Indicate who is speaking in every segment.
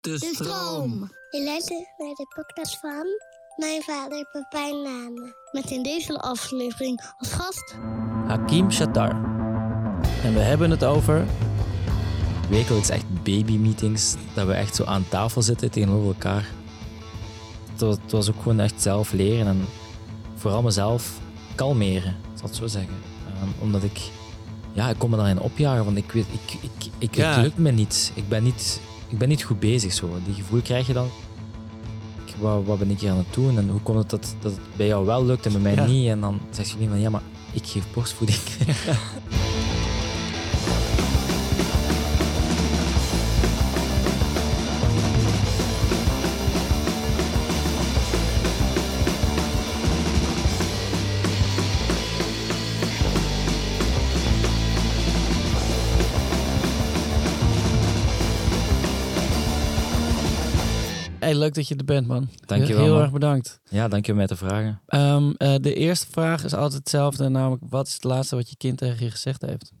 Speaker 1: De stroom.
Speaker 2: Je luistert naar de podcast van mijn vader Pepijn Name. Met in deze aflevering als gast...
Speaker 1: Hakim Shatar. En we hebben het over...
Speaker 3: Wekelijks echt baby-meetings. Dat we echt zo aan tafel zitten tegenover elkaar. Het was, het was ook gewoon echt zelf leren en vooral mezelf kalmeren, zal ik het zo zeggen. Um, omdat ik... Ja, ik kom me daarin opjagen, want ik weet... Ik, ik, ik,
Speaker 1: Ja.
Speaker 3: Het lukt me niet. Ik ben niet, ik ben niet goed bezig zo. Die gevoel krijg je dan. Ik, wat, wat ben ik hier aan het doen en hoe komt het dat, dat het bij jou wel lukt en bij mij
Speaker 1: Ja.
Speaker 3: niet? En dan zeg je niet van ja, maar ik geef borstvoeding.
Speaker 1: Hey, leuk dat je er bent, man.
Speaker 3: Dankjewel,
Speaker 1: Heel
Speaker 3: man.
Speaker 1: erg bedankt.
Speaker 3: ja, dank je mij te vragen.
Speaker 1: Ehm, eh, de eerste vraag is altijd hetzelfde, namelijk wat is het laatste wat je kind tegen je gezegd heeft?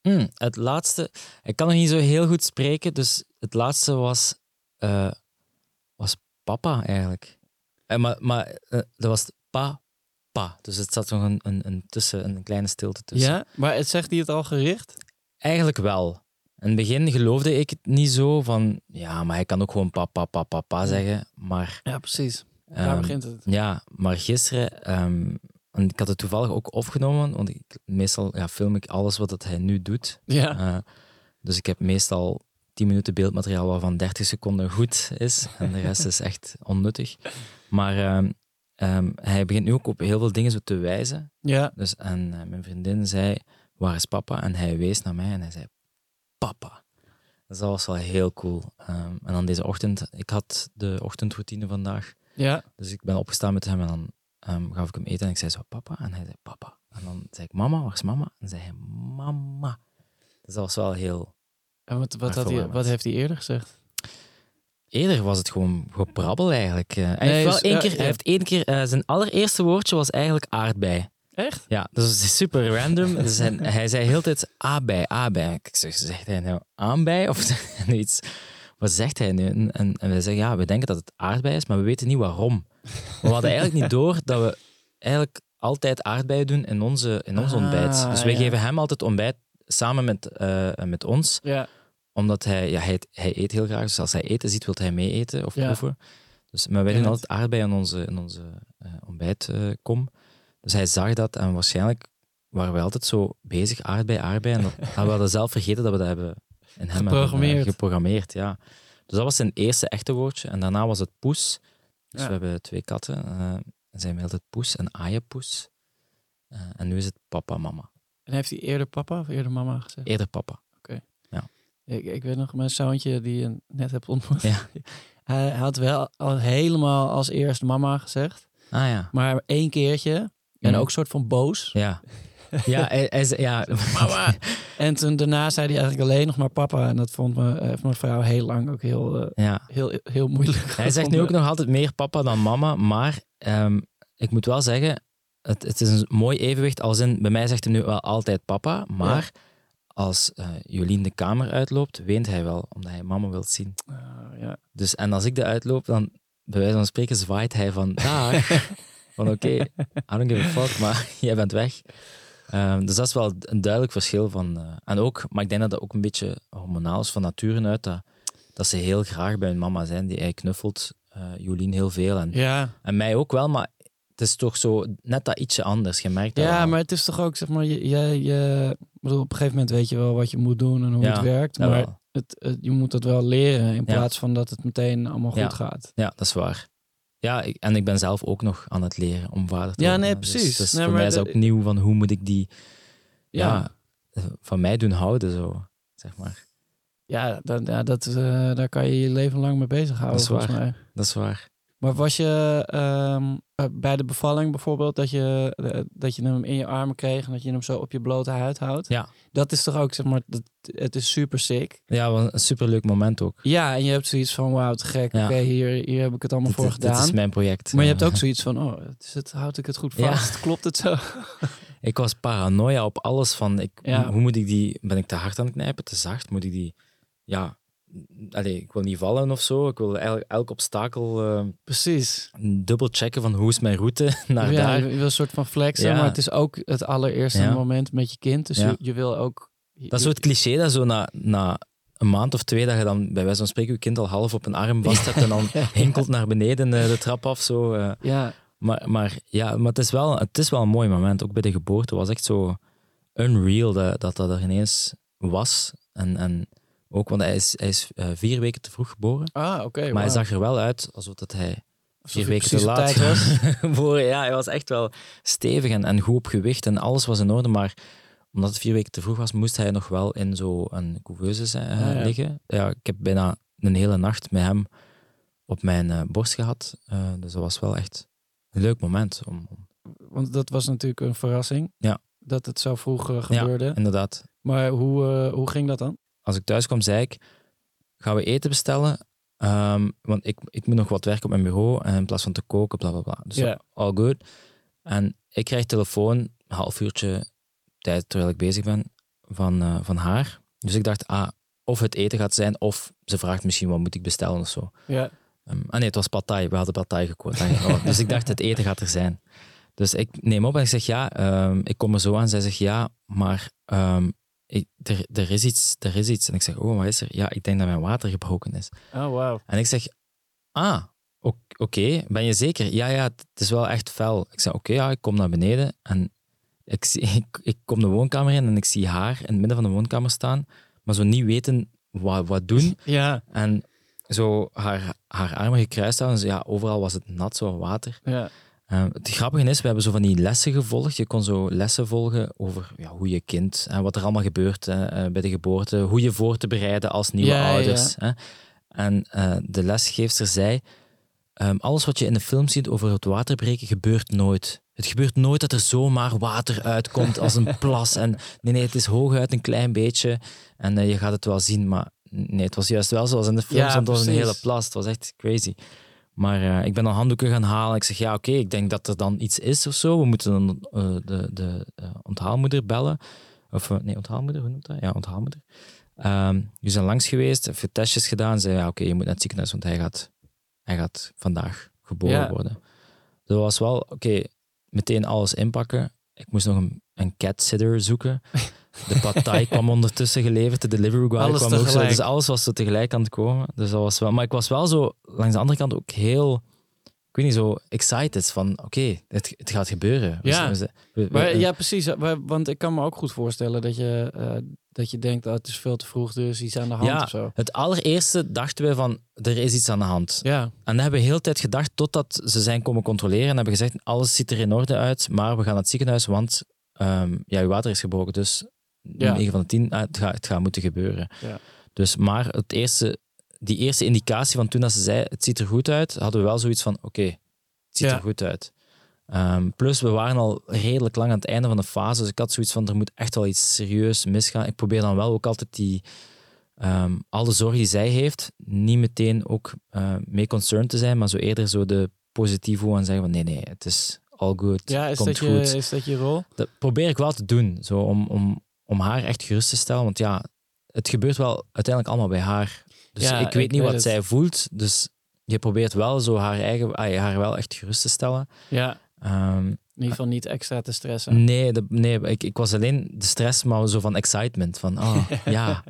Speaker 3: Hmm, het laatste, ik kan nog niet zo heel goed spreken, dus het laatste was, eh, was papa eigenlijk. Eh, maar maar eh, dat was pa, pa. Dus het zat nog een, een, een, tussen, een kleine stilte tussen.
Speaker 1: Ja, maar het zegt hij het al gericht?
Speaker 3: Eigenlijk wel. In het begin geloofde ik het niet zo van, ja, maar hij kan ook gewoon papa, papa, papa zeggen. Maar,
Speaker 1: Ja, precies. Daar
Speaker 3: ehm,
Speaker 1: begint het.
Speaker 3: ja, maar gisteren, ehm, en ik had het toevallig ook opgenomen, want ik, meestal ja, film ik alles wat dat hij nu doet.
Speaker 1: Ja.
Speaker 3: Eh, dus ik heb meestal 10 minuten beeldmateriaal waarvan 30 seconden goed is. En de rest is echt onnuttig. Maar ehm, ehm, hij begint nu ook op heel veel dingen zo te wijzen.
Speaker 1: Ja.
Speaker 3: Dus, en eh, mijn vriendin zei, waar is papa? En hij wees naar mij en hij zei, papa. Dus dat was wel heel cool. Ehm, en dan deze ochtend, ik had de ochtendroutine vandaag.
Speaker 1: Ja.
Speaker 3: Dus ik ben opgestaan met hem en dan ehm, gaf ik hem eten en ik zei zo, papa? En hij zei, papa. En dan zei ik, mama, waar is mama? En zei hij, mama. Dus dat was wel heel...
Speaker 1: En wat, wat, had hij, wat heeft hij eerder gezegd?
Speaker 3: Eerder was het gewoon geprabbel eigenlijk. Eh, hij,
Speaker 1: Nee,
Speaker 3: heeft wel
Speaker 1: is-
Speaker 3: één keer,
Speaker 1: ja.
Speaker 3: hij heeft één keer... eh, zijn allereerste woordje was eigenlijk aardbei.
Speaker 1: Echt?
Speaker 3: Ja, dat is super random. Dus hij, hij zei heel de tijd aardbei, aardbei. Ik zeg, zegt hij nou aanbij of nu iets? Wat zegt hij nu? En, en, en wij zeggen, ja, we denken dat het aardbei is, maar we weten niet waarom. We hadden eigenlijk niet door dat we eigenlijk altijd aardbeien doen in onze, in ons
Speaker 1: Ah,
Speaker 3: ontbijt. Dus wij
Speaker 1: ja.
Speaker 3: geven hem altijd ontbijt samen met, eh, met ons,
Speaker 1: Ja.
Speaker 3: omdat hij, ja, hij, hij eet heel graag. Dus als hij eten ziet, wil hij mee eten of
Speaker 1: Ja.
Speaker 3: proeven. Dus, maar wij doen altijd aardbeien in onze, in onze eh, ontbijtkom. Dus hij zag dat en waarschijnlijk waren we altijd zo bezig, aardbei, aardbei. En dat, en we hadden zelf vergeten dat we dat hebben in hem hebben, eh,
Speaker 1: Geprogrammeerd.
Speaker 3: geprogrammeerd. Ja. Dus dat was zijn eerste echte woordje. En daarna was het poes. Dus
Speaker 1: Ja.
Speaker 3: we hebben twee katten. eh en zijn we altijd poes en aaienpoes. Eh, en nu is het papa, mama.
Speaker 1: En heeft hij eerder papa of eerder mama gezegd?
Speaker 3: Eerder papa.
Speaker 1: Ik, ik weet nog, mijn zoontje die je net hebt ontmoet.
Speaker 3: Ja.
Speaker 1: Hij had wel al helemaal als eerst mama gezegd.
Speaker 3: Ah ja.
Speaker 1: Maar één keertje. En
Speaker 3: Mhm.
Speaker 1: ook soort van boos.
Speaker 3: Ja. Ja, hij, hij zei- ja.
Speaker 1: Mama. En toen daarna zei hij eigenlijk alleen nog maar papa. En dat vond me, heeft mijn vrouw heel lang ook heel, eh,
Speaker 3: ja.
Speaker 1: heel, heel moeilijk.
Speaker 3: Hij zegt nu ook nog altijd meer papa dan mama, maar ehm, ik moet wel zeggen, het, het is een mooi evenwicht. Als in, bij mij zegt hij nu wel altijd papa, maar als eh, Jolien de kamer uitloopt, weent hij wel, omdat hij mama wil zien.
Speaker 1: Ah, ja.
Speaker 3: Dus, en als ik eruit loop, dan bij wijze van spreken zwaait hij van daar. van oké, I don't give a fuck, maar jij bent weg. Ehm, dus dat is wel een duidelijk verschil van... eh, en ook, maar ik denk dat dat ook een beetje hormonaal is van nature uit, dat, dat ze heel graag bij hun mama zijn. Die, hij knuffelt eh, Jolien heel veel en,
Speaker 1: Ja.
Speaker 3: en mij ook wel, maar het is toch zo net dat ietsje anders. Je merkt dat
Speaker 1: ja,
Speaker 3: wel.
Speaker 1: maar het is toch ook, zeg maar, je, je, je ik bedoel, op een gegeven moment weet je wel wat je moet doen en hoe
Speaker 3: Ja,
Speaker 1: het werkt. Maar het, het- je moet dat wel leren in
Speaker 3: Ja.
Speaker 1: plaats van dat het meteen allemaal goed gaat.
Speaker 3: Ja, dat is waar. Ja, ik- en ik ben zelf ook nog aan het leren om vader te
Speaker 1: Ja,
Speaker 3: worden.
Speaker 1: nee,
Speaker 3: Dus-
Speaker 1: precies.
Speaker 3: Dus,
Speaker 1: Nee,
Speaker 3: voor mij is ook nieuw van hoe moet ik die
Speaker 1: Ja.
Speaker 3: ja, van mij doen houden, zo, zeg maar.
Speaker 1: Ja, dat, ja dat, eh, daar kan je je leven lang mee bezighouden,
Speaker 3: Dat is waar.
Speaker 1: mij.
Speaker 3: Dat is waar.
Speaker 1: Maar was je ehm, eh, bij de bevalling bijvoorbeeld dat je, eh, dat je hem in je armen kreeg en dat je hem zo op je blote huid houdt?
Speaker 3: Ja.
Speaker 1: Dat is toch ook, zeg maar, dat, het is super sick.
Speaker 3: Ja, een superleuk moment ook.
Speaker 1: Ja, en je hebt zoiets van, wauw, te gek.
Speaker 3: Ja.
Speaker 1: Oké, hier, hier heb ik het allemaal
Speaker 3: Dit,
Speaker 1: voor
Speaker 3: is- dit
Speaker 1: gedaan.
Speaker 3: is mijn project.
Speaker 1: Maar je hebt ook zoiets van, oh, is het, houd ik het goed
Speaker 3: Ja.
Speaker 1: vast? Klopt het zo?
Speaker 3: Ik was paranoia op alles van, ik,
Speaker 1: Ja.
Speaker 3: hoe moet ik die, ben ik te hard aan het knijpen, te zacht? Moet ik die, ja, Allee, ik wil niet vallen of zo. Ik wil eigenlijk elk obstakel eh,
Speaker 1: Precies.
Speaker 3: dubbel checken van hoe is mijn route naar
Speaker 1: ja,
Speaker 3: daar.
Speaker 1: Je wil een soort van flexen,
Speaker 3: Ja.
Speaker 1: maar het is ook het allereerste
Speaker 3: Ja.
Speaker 1: moment met je kind. Dus je, je wil ook...
Speaker 3: Dat is zo het cliché dat zo na, na een maand of twee dat je dan bij wijze van spreken je kind al half op een arm vast hebt en dan hinkelt naar beneden eh, de trap af. Zo, eh.
Speaker 1: Ja,
Speaker 3: Maar, maar, ja, maar het, is wel, het is wel een mooi moment. Ook bij de geboorte was echt zo unreal dat dat, dat er ineens was. En, en ook, want hij is, hij is eh, vier weken te vroeg geboren.
Speaker 1: ah, oké.
Speaker 3: maar hij zag er wel uit alsof dat hij vier weken te laat
Speaker 1: was.
Speaker 3: geboren. Ja, hij was echt wel stevig en, en goed op gewicht en alles was in orde. Maar omdat het vier weken te vroeg was, moest hij nog wel in zo'n couveuse
Speaker 1: Ah, ja.
Speaker 3: liggen. Ja, ik heb bijna een hele nacht met hem op mijn eh, borst gehad. Eh, dus dat was wel echt een leuk moment. Om, om-
Speaker 1: Want dat was natuurlijk een verrassing.
Speaker 3: Ja.
Speaker 1: Dat het zo vroeg gebeurde.
Speaker 3: inderdaad,
Speaker 1: Maar hoe, hoe ging dat dan?
Speaker 3: Als ik thuis kwam, zei ik, gaan we eten bestellen? Ehm, want ik, ik moet nog wat werken op mijn bureau en in plaats van te koken, bla bla bla. Dus
Speaker 1: Ja.
Speaker 3: all good. En ik krijg telefoon, een half uurtje tijd terwijl ik bezig ben, van, eh, van haar. Dus ik dacht, ah, of het eten gaat zijn, of ze vraagt misschien wat moet ik bestellen of zo.
Speaker 1: Ja.
Speaker 3: Ehm, ah nee, het was patai. We hadden gekocht. Oh, dus ik dacht, het eten gaat er zijn. Dus ik neem op en ik zeg ja, ehm, ik kom er zo aan. Zij zegt ja, maar ik- er, er, is iets, er is iets. En ik zeg, oh, wat is er? Ja, ik denk dat mijn water gebroken is.
Speaker 1: Oh, wauw.
Speaker 3: En ik zeg, ah, oké, ben je zeker? Ja, ja, het is wel echt fel. Ik zeg, oké, ja, ik kom naar beneden en ik, zie, ik, ik kom de woonkamer in en ik zie haar in het midden van de woonkamer staan, maar zo niet weten wat, wat doen.
Speaker 1: Ja,
Speaker 3: En zo haar, haar armen gekruist houden. Dus ja, overal was het nat, zo water.
Speaker 1: ja.
Speaker 3: Eh, het grappige is, we hebben zo van die lessen gevolgd. Je kon zo lessen volgen over ja, hoe je kind, en wat er allemaal gebeurt eh, eh, bij de geboorte, hoe je voor te bereiden als nieuwe
Speaker 1: Ja, ja,
Speaker 3: ouders. Hè. En eh, de lesgeefster zei, ehm, alles wat je in de film ziet over het waterbreken gebeurt nooit. Het gebeurt nooit dat er zomaar water uitkomt als een plas. En nee, nee, het is hooguit een klein beetje en eh, je gaat het wel zien. Maar nee, het was juist wel zoals in de want het was een hele plas. Het was echt crazy. Maar eh, ik ben dan handdoeken gaan halen. Ik zeg, ja, oké, ik denk dat er dan iets is of zo. We moeten dan eh, de, de eh, onthaalmoeder bellen. Of nee, onthaalmoeder, hoe noemt dat? Ja, onthaalmoeder. Ehm die zijn langs geweest, even testjes gedaan. Zei, ja, oké, je moet naar het ziekenhuis, want hij gaat, hij gaat vandaag geboren
Speaker 1: Ja.
Speaker 3: worden. Dat was wel, oké, meteen alles inpakken. Ik moest nog een, een cat sitter zoeken. De pad thai kwam ondertussen geleverd, de delivery guy
Speaker 1: Alles
Speaker 3: kwam ook zo. Dus alles was zo tegelijk aan het komen. Dus dat was wel, maar ik was wel zo, langs de andere kant ook heel, ik weet niet, zo excited van, oké, het, het gaat gebeuren.
Speaker 1: Ja.
Speaker 3: we- we-
Speaker 1: Maar, ja, precies. Want ik kan me ook goed voorstellen dat je, eh, dat je denkt, oh, het is veel te vroeg, dus iets aan de hand
Speaker 3: Ja.
Speaker 1: of zo.
Speaker 3: Het allereerste dachten we van, er is iets aan de hand.
Speaker 1: Ja,
Speaker 3: En dat hebben we heel tijd gedacht, totdat ze zijn komen controleren en hebben gezegd, alles ziet er in orde uit, maar we gaan naar het ziekenhuis, want ehm, ja, je water is gebroken, dus
Speaker 1: Ja.
Speaker 3: 9 van de 10, ah, het, gaat, het gaat moeten gebeuren.
Speaker 1: Ja.
Speaker 3: Dus, maar het eerste, die eerste indicatie van toen dat ze zei, het ziet er goed uit, hadden we wel zoiets van, oké, het ziet
Speaker 1: Ja.
Speaker 3: er goed uit. Ehm, plus, we waren al redelijk lang aan het einde van de fase, dus ik had zoiets van, er moet echt wel iets serieus misgaan. Ik probeer dan wel ook altijd die, ehm alle zorg die zij heeft, niet meteen ook eh, mee concerned te zijn, maar zo eerder zo de positieve en zeggen van, nee, nee, het is all good,
Speaker 1: ja is,
Speaker 3: komt
Speaker 1: dat je,
Speaker 3: goed.
Speaker 1: is dat je rol?
Speaker 3: Dat probeer ik wel te doen, zo om, om, om haar echt gerust te stellen. Want ja, het gebeurt wel uiteindelijk allemaal bij haar. Dus
Speaker 1: Ja,
Speaker 3: ik weet
Speaker 1: ik
Speaker 3: niet
Speaker 1: weet
Speaker 3: wat
Speaker 1: het.
Speaker 3: zij voelt. Dus je probeert wel zo haar eigen, ah, haar wel echt gerust te stellen.
Speaker 1: Ja,
Speaker 3: Ehm,
Speaker 1: in ieder geval niet extra te stressen.
Speaker 3: nee, de, nee ik, ik was alleen de stress, maar zo van excitement. Van, oh, ja.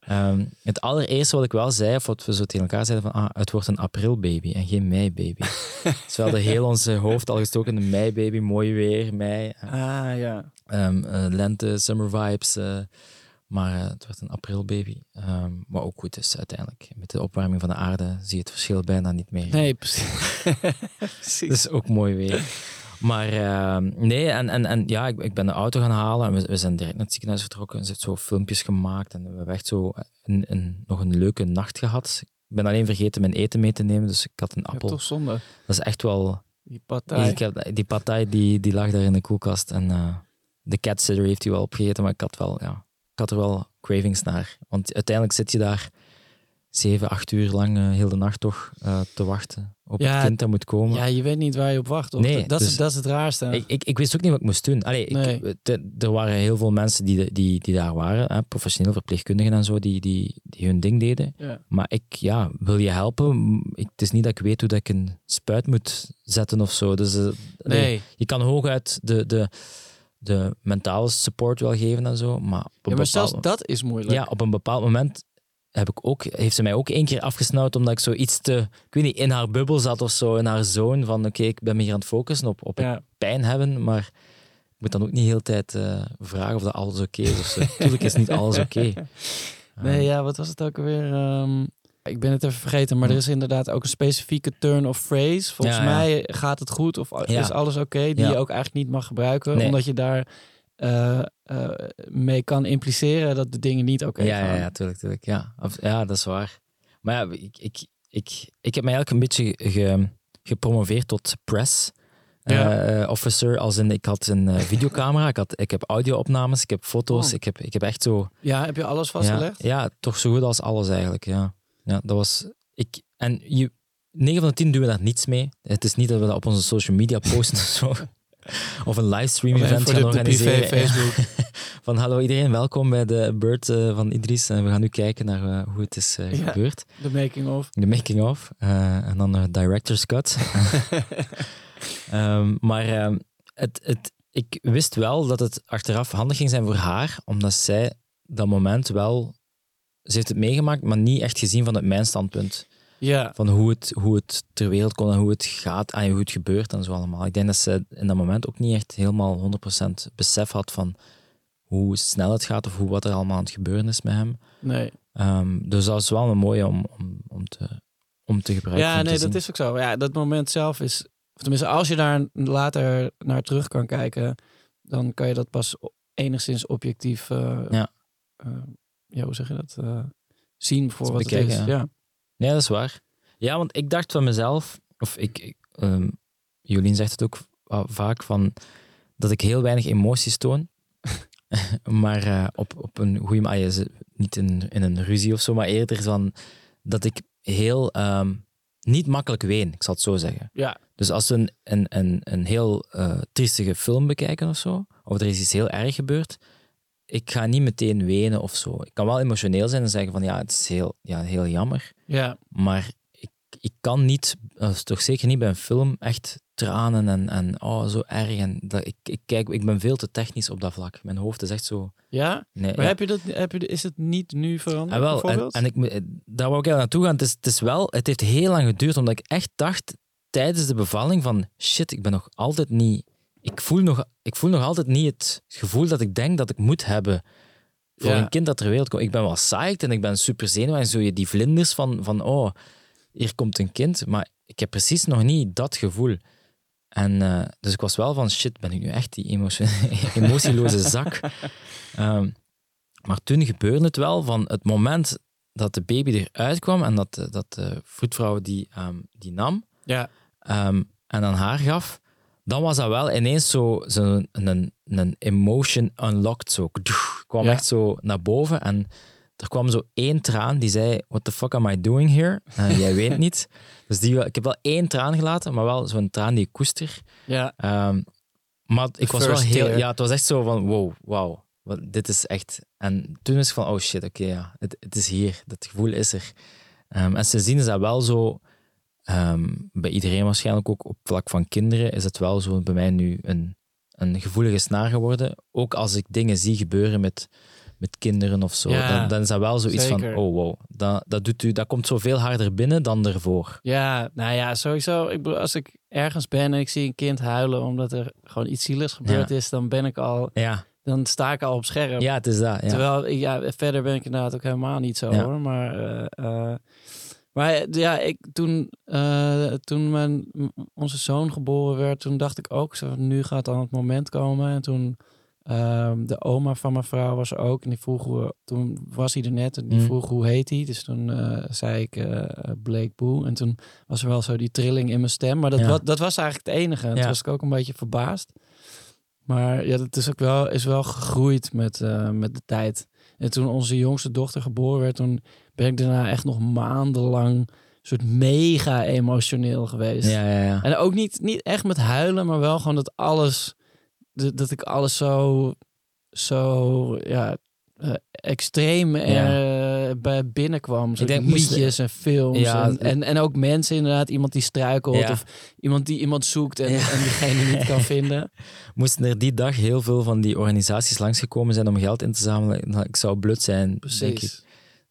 Speaker 3: Ehm, het allereerste wat ik wel zei, of wat we zo tegen elkaar zeiden, van, ah, het wordt een aprilbaby en geen meibaby. dus we hadden heel ons hoofd al gestoken in een meibaby, mooi weer, mei.
Speaker 1: Ah, ja.
Speaker 3: Ehm, eh, lente, summer vibes. eh, maar eh, het werd een aprilbaby. Ehm wat ook goed is uiteindelijk. Met de opwarming van de aarde zie je het verschil bijna niet meer.
Speaker 1: Nee, precies. precies.
Speaker 3: Dus ook mooi weer. Maar ehm, nee, en, en, en ja, ik, ik ben de auto gaan halen en we, we zijn direct naar het ziekenhuis vertrokken. Er zijn zo filmpjes gemaakt en we hebben echt zo een, een, nog een leuke nacht gehad. Ik ben alleen vergeten mijn eten mee te nemen, dus ik had een
Speaker 1: Ja,
Speaker 3: appel.
Speaker 1: toch zonde.
Speaker 3: Dat is echt wel
Speaker 1: Die partij.
Speaker 3: heb, die partij die, die lag daar in de koelkast en de cat sitter heeft die wel opgegeten, maar ik had, wel, ja, ik had er wel cravings naar. Want uiteindelijk zit je daar zeven, acht uur lang eh, heel de nacht toch eh, te wachten op
Speaker 1: Ja,
Speaker 3: het kind dat moet komen.
Speaker 1: Ja, je weet niet waar je op wacht. Of
Speaker 3: Nee,
Speaker 1: dat,
Speaker 3: dus-
Speaker 1: is, dat is het raarste.
Speaker 3: Ik, ik, ik wist ook niet wat ik moest doen. Allee, ik-
Speaker 1: Nee.
Speaker 3: te- er waren heel veel mensen die, die, die daar waren, hè, professioneel verpleegkundigen en zo, die, die, die hun ding deden.
Speaker 1: ja.
Speaker 3: Maar ik, ja, wil je helpen? Ik, het is niet dat ik weet hoe dat ik een spuit moet zetten of zo. Dus, eh, allee,
Speaker 1: Nee.
Speaker 3: je kan hooguit de, de, de mentale support wel geven en zo, maar op een,
Speaker 1: Ja, maar zelfs dat is moeilijk.
Speaker 3: ja, op een bepaald moment heb ik ook, heeft ze mij ook één keer afgesnauwd omdat ik zo iets te, ik weet niet, in haar bubbel zat of zo, in haar zoon van oké, ik ben me hier aan het focussen op, op
Speaker 1: Ja.
Speaker 3: pijn hebben, maar ik moet dan ook niet de hele tijd eh, vragen of dat alles oké is of zo. Tuurlijk is niet alles oké.
Speaker 1: Nee, ja, wat was het ook alweer? Ehm, ik ben het even vergeten, maar er is inderdaad ook een specifieke turn of phrase. Volgens
Speaker 3: Ja, ja.
Speaker 1: mij gaat het goed of
Speaker 3: Ja.
Speaker 1: is alles oké, die
Speaker 3: Ja.
Speaker 1: je ook eigenlijk niet mag gebruiken,
Speaker 3: Nee.
Speaker 1: omdat je daar eh, eh, mee kan impliceren dat de dingen niet oké
Speaker 3: ja,
Speaker 1: gaan.
Speaker 3: ja, ja, tuurlijk, tuurlijk. Ja, Of- ja, dat is waar. Maar ja, ik, ik, ik, ik heb mij eigenlijk een beetje ge- gepromoveerd tot press
Speaker 1: Ja.
Speaker 3: eh, officer. Als in, ik had een videocamera, ik, had, ik heb audio-opnames, ik heb foto's,
Speaker 1: Oh.
Speaker 3: ik, heb, ik heb echt zo...
Speaker 1: Ja, heb je alles
Speaker 3: Ja,
Speaker 1: vastgelegd?
Speaker 3: ja, toch zo goed als alles eigenlijk, ja. Ja, dat was... Ik, en je, 9 van de 10 doen we daar niets mee. Het is niet dat we dat op onze social media posten of zo. Of een livestream event gaan
Speaker 1: de, de
Speaker 3: organiseren.
Speaker 1: Facebook.
Speaker 3: Van hallo iedereen, welkom bij de Bird eh, van Idris. En we gaan nu kijken naar eh, hoe het is eh, gebeurd.
Speaker 1: De making of.
Speaker 3: De making of. eh, en dan de director's cut. Ehm, maar ehm, het, het, ik wist wel dat het achteraf handig ging zijn voor haar, omdat zij dat moment wel... Ze heeft het meegemaakt, maar niet echt gezien vanuit mijn standpunt.
Speaker 1: Ja,
Speaker 3: Van hoe het, hoe het ter wereld komt en hoe het gaat en hoe het gebeurt en zo allemaal. Ik denk dat ze in dat moment ook niet echt helemaal 100% besef had van hoe snel het gaat of hoe wat er allemaal aan het gebeuren is met hem.
Speaker 1: nee.
Speaker 3: Ehm, dus dat is wel een mooie om, om, om, te, om te gebruiken.
Speaker 1: Ja,
Speaker 3: te
Speaker 1: nee, dat is ook zo. Ja, dat moment zelf is... Of tenminste, als je daar later naar terug kan kijken... dan kan je dat pas enigszins objectief... eh,
Speaker 3: Ja.
Speaker 1: eh, ja, hoe zeg je dat? eh, zien voor wat
Speaker 3: bekijken,
Speaker 1: het is.
Speaker 3: ja. Nee, dat is waar. Ja, want ik dacht van mezelf, of ik, ik ehm, Jolien zegt het ook va- vaak, van dat ik heel weinig emoties toon. maar eh, op, op een goede manier, niet in, in een ruzie of zo, maar eerder van dat ik heel ehm, niet makkelijk ween, ik zal het zo zeggen.
Speaker 1: Ja.
Speaker 3: Dus als we een, een, een, een heel eh triestige film bekijken of zo, of er is iets heel erg gebeurd, ik ga niet meteen wenen of zo. Ik kan wel emotioneel zijn en zeggen van ja, het is heel, ja, heel jammer.
Speaker 1: Ja.
Speaker 3: Maar ik, ik kan niet, is toch zeker niet bij een film, echt tranen en, en oh, zo erg. En dat, ik, ik, kijk, ik ben veel te technisch op dat vlak. Mijn hoofd is echt zo...
Speaker 1: Ja?
Speaker 3: Nee,
Speaker 1: Maar
Speaker 3: ja.
Speaker 1: heb je dat, heb je, is het niet nu veranderd,
Speaker 3: Ah, wel, en, en ik, moet- daar wou ik heel naartoe gaan. Het, is, het, is wel, het heeft heel lang geduurd, omdat ik echt dacht tijdens de bevalling van shit, ik ben nog altijd niet... Ik voel nog, ik voel nog altijd niet het gevoel dat ik denk dat ik moet hebben voor
Speaker 1: Ja.
Speaker 3: een kind dat ter wereld komt. Ik ben wel psyched en ik ben super zenuwachtig. En zo je die vlinders van, van, oh, hier komt een kind. Maar ik heb precies nog niet dat gevoel. En eh, dus ik was wel van, shit, ben ik nu echt die emotio- emotieloze zak? Ehm, maar toen gebeurde het wel van het moment dat de baby eruit kwam en dat, de- dat de vroedvrouw die, ehm, die nam
Speaker 1: Ja.
Speaker 3: ehm, en aan haar gaf, dan was dat wel ineens zo, zo een, een, een emotion unlocked. Zo. Kdoef, kwam
Speaker 1: Ja.
Speaker 3: echt zo naar boven en er kwam zo één traan die zei, what the fuck am I doing here? Eh, jij weet niet. Dus die, ik heb wel één traan gelaten, maar wel zo'n traan die ik koester.
Speaker 1: Ja.
Speaker 3: Ehm, maar ik was wel heel... Ja, het was echt zo van, wow, wauw. Dit is echt... En toen was ik van, oh shit, oké, ja. Het, het is hier. Dat gevoel is er. Ehm, en sindsdien is dat wel zo... ehm, bij iedereen waarschijnlijk ook op vlak van kinderen is het wel zo bij mij nu een, een gevoelige snaar geworden. Ook als ik dingen zie gebeuren met, met kinderen of zo.
Speaker 1: Ja,
Speaker 3: dan, dan is dat wel zoiets
Speaker 1: zeker.
Speaker 3: van, oh wow. Dat, dat, doet u, dat komt zo veel harder binnen dan ervoor.
Speaker 1: Ja, nou ja, sowieso. Ik als ik ergens ben en ik zie een kind huilen omdat er gewoon iets zieligs gebeurd
Speaker 3: Ja.
Speaker 1: is, dan ben ik al,
Speaker 3: Ja,
Speaker 1: dan sta ik al op scherp.
Speaker 3: ja het is dat.
Speaker 1: Terwijl, ja, verder ben ik inderdaad ook helemaal niet zo hoor. Maar, eh, eh, maar eh, ja, ik, toen, eh, toen mijn, onze zoon geboren werd, toen dacht ik ook zo, nu gaat dan het moment komen. En toen ehm, de oma van mijn vrouw was er ook. En die vroeg, hoe, toen was hij er net en die
Speaker 3: Mm.
Speaker 1: vroeg hoe heet hij. Dus toen eh, zei ik Blake Boe. En toen was er wel zo die trilling in mijn stem. Maar dat,
Speaker 3: Ja.
Speaker 1: dat was eigenlijk het enige. En
Speaker 3: Ja.
Speaker 1: toen was ik ook een beetje verbaasd. Maar ja, dat is ook wel, is wel gegroeid met, met de tijd. En toen onze jongste dochter geboren werd, toen ben ik daarna echt nog maandenlang soort mega emotioneel geweest.
Speaker 3: Ja, ja, ja.
Speaker 1: En ook niet, niet echt met huilen, maar wel gewoon dat alles, dat, dat ik alles zo, zo ja, eh, extreem er bij binnenkwam. Zo
Speaker 3: Ik denk,
Speaker 1: liedjes en films
Speaker 3: Ja,
Speaker 1: en, en, en ook mensen inderdaad. Iemand die struikelt
Speaker 3: Ja.
Speaker 1: of iemand die iemand zoekt en,
Speaker 3: Ja.
Speaker 1: en diegene niet kan vinden.
Speaker 3: Moesten er die dag heel veel van die organisaties langsgekomen zijn om geld in te zamelen, nou, ik zou blut zijn, denk ik.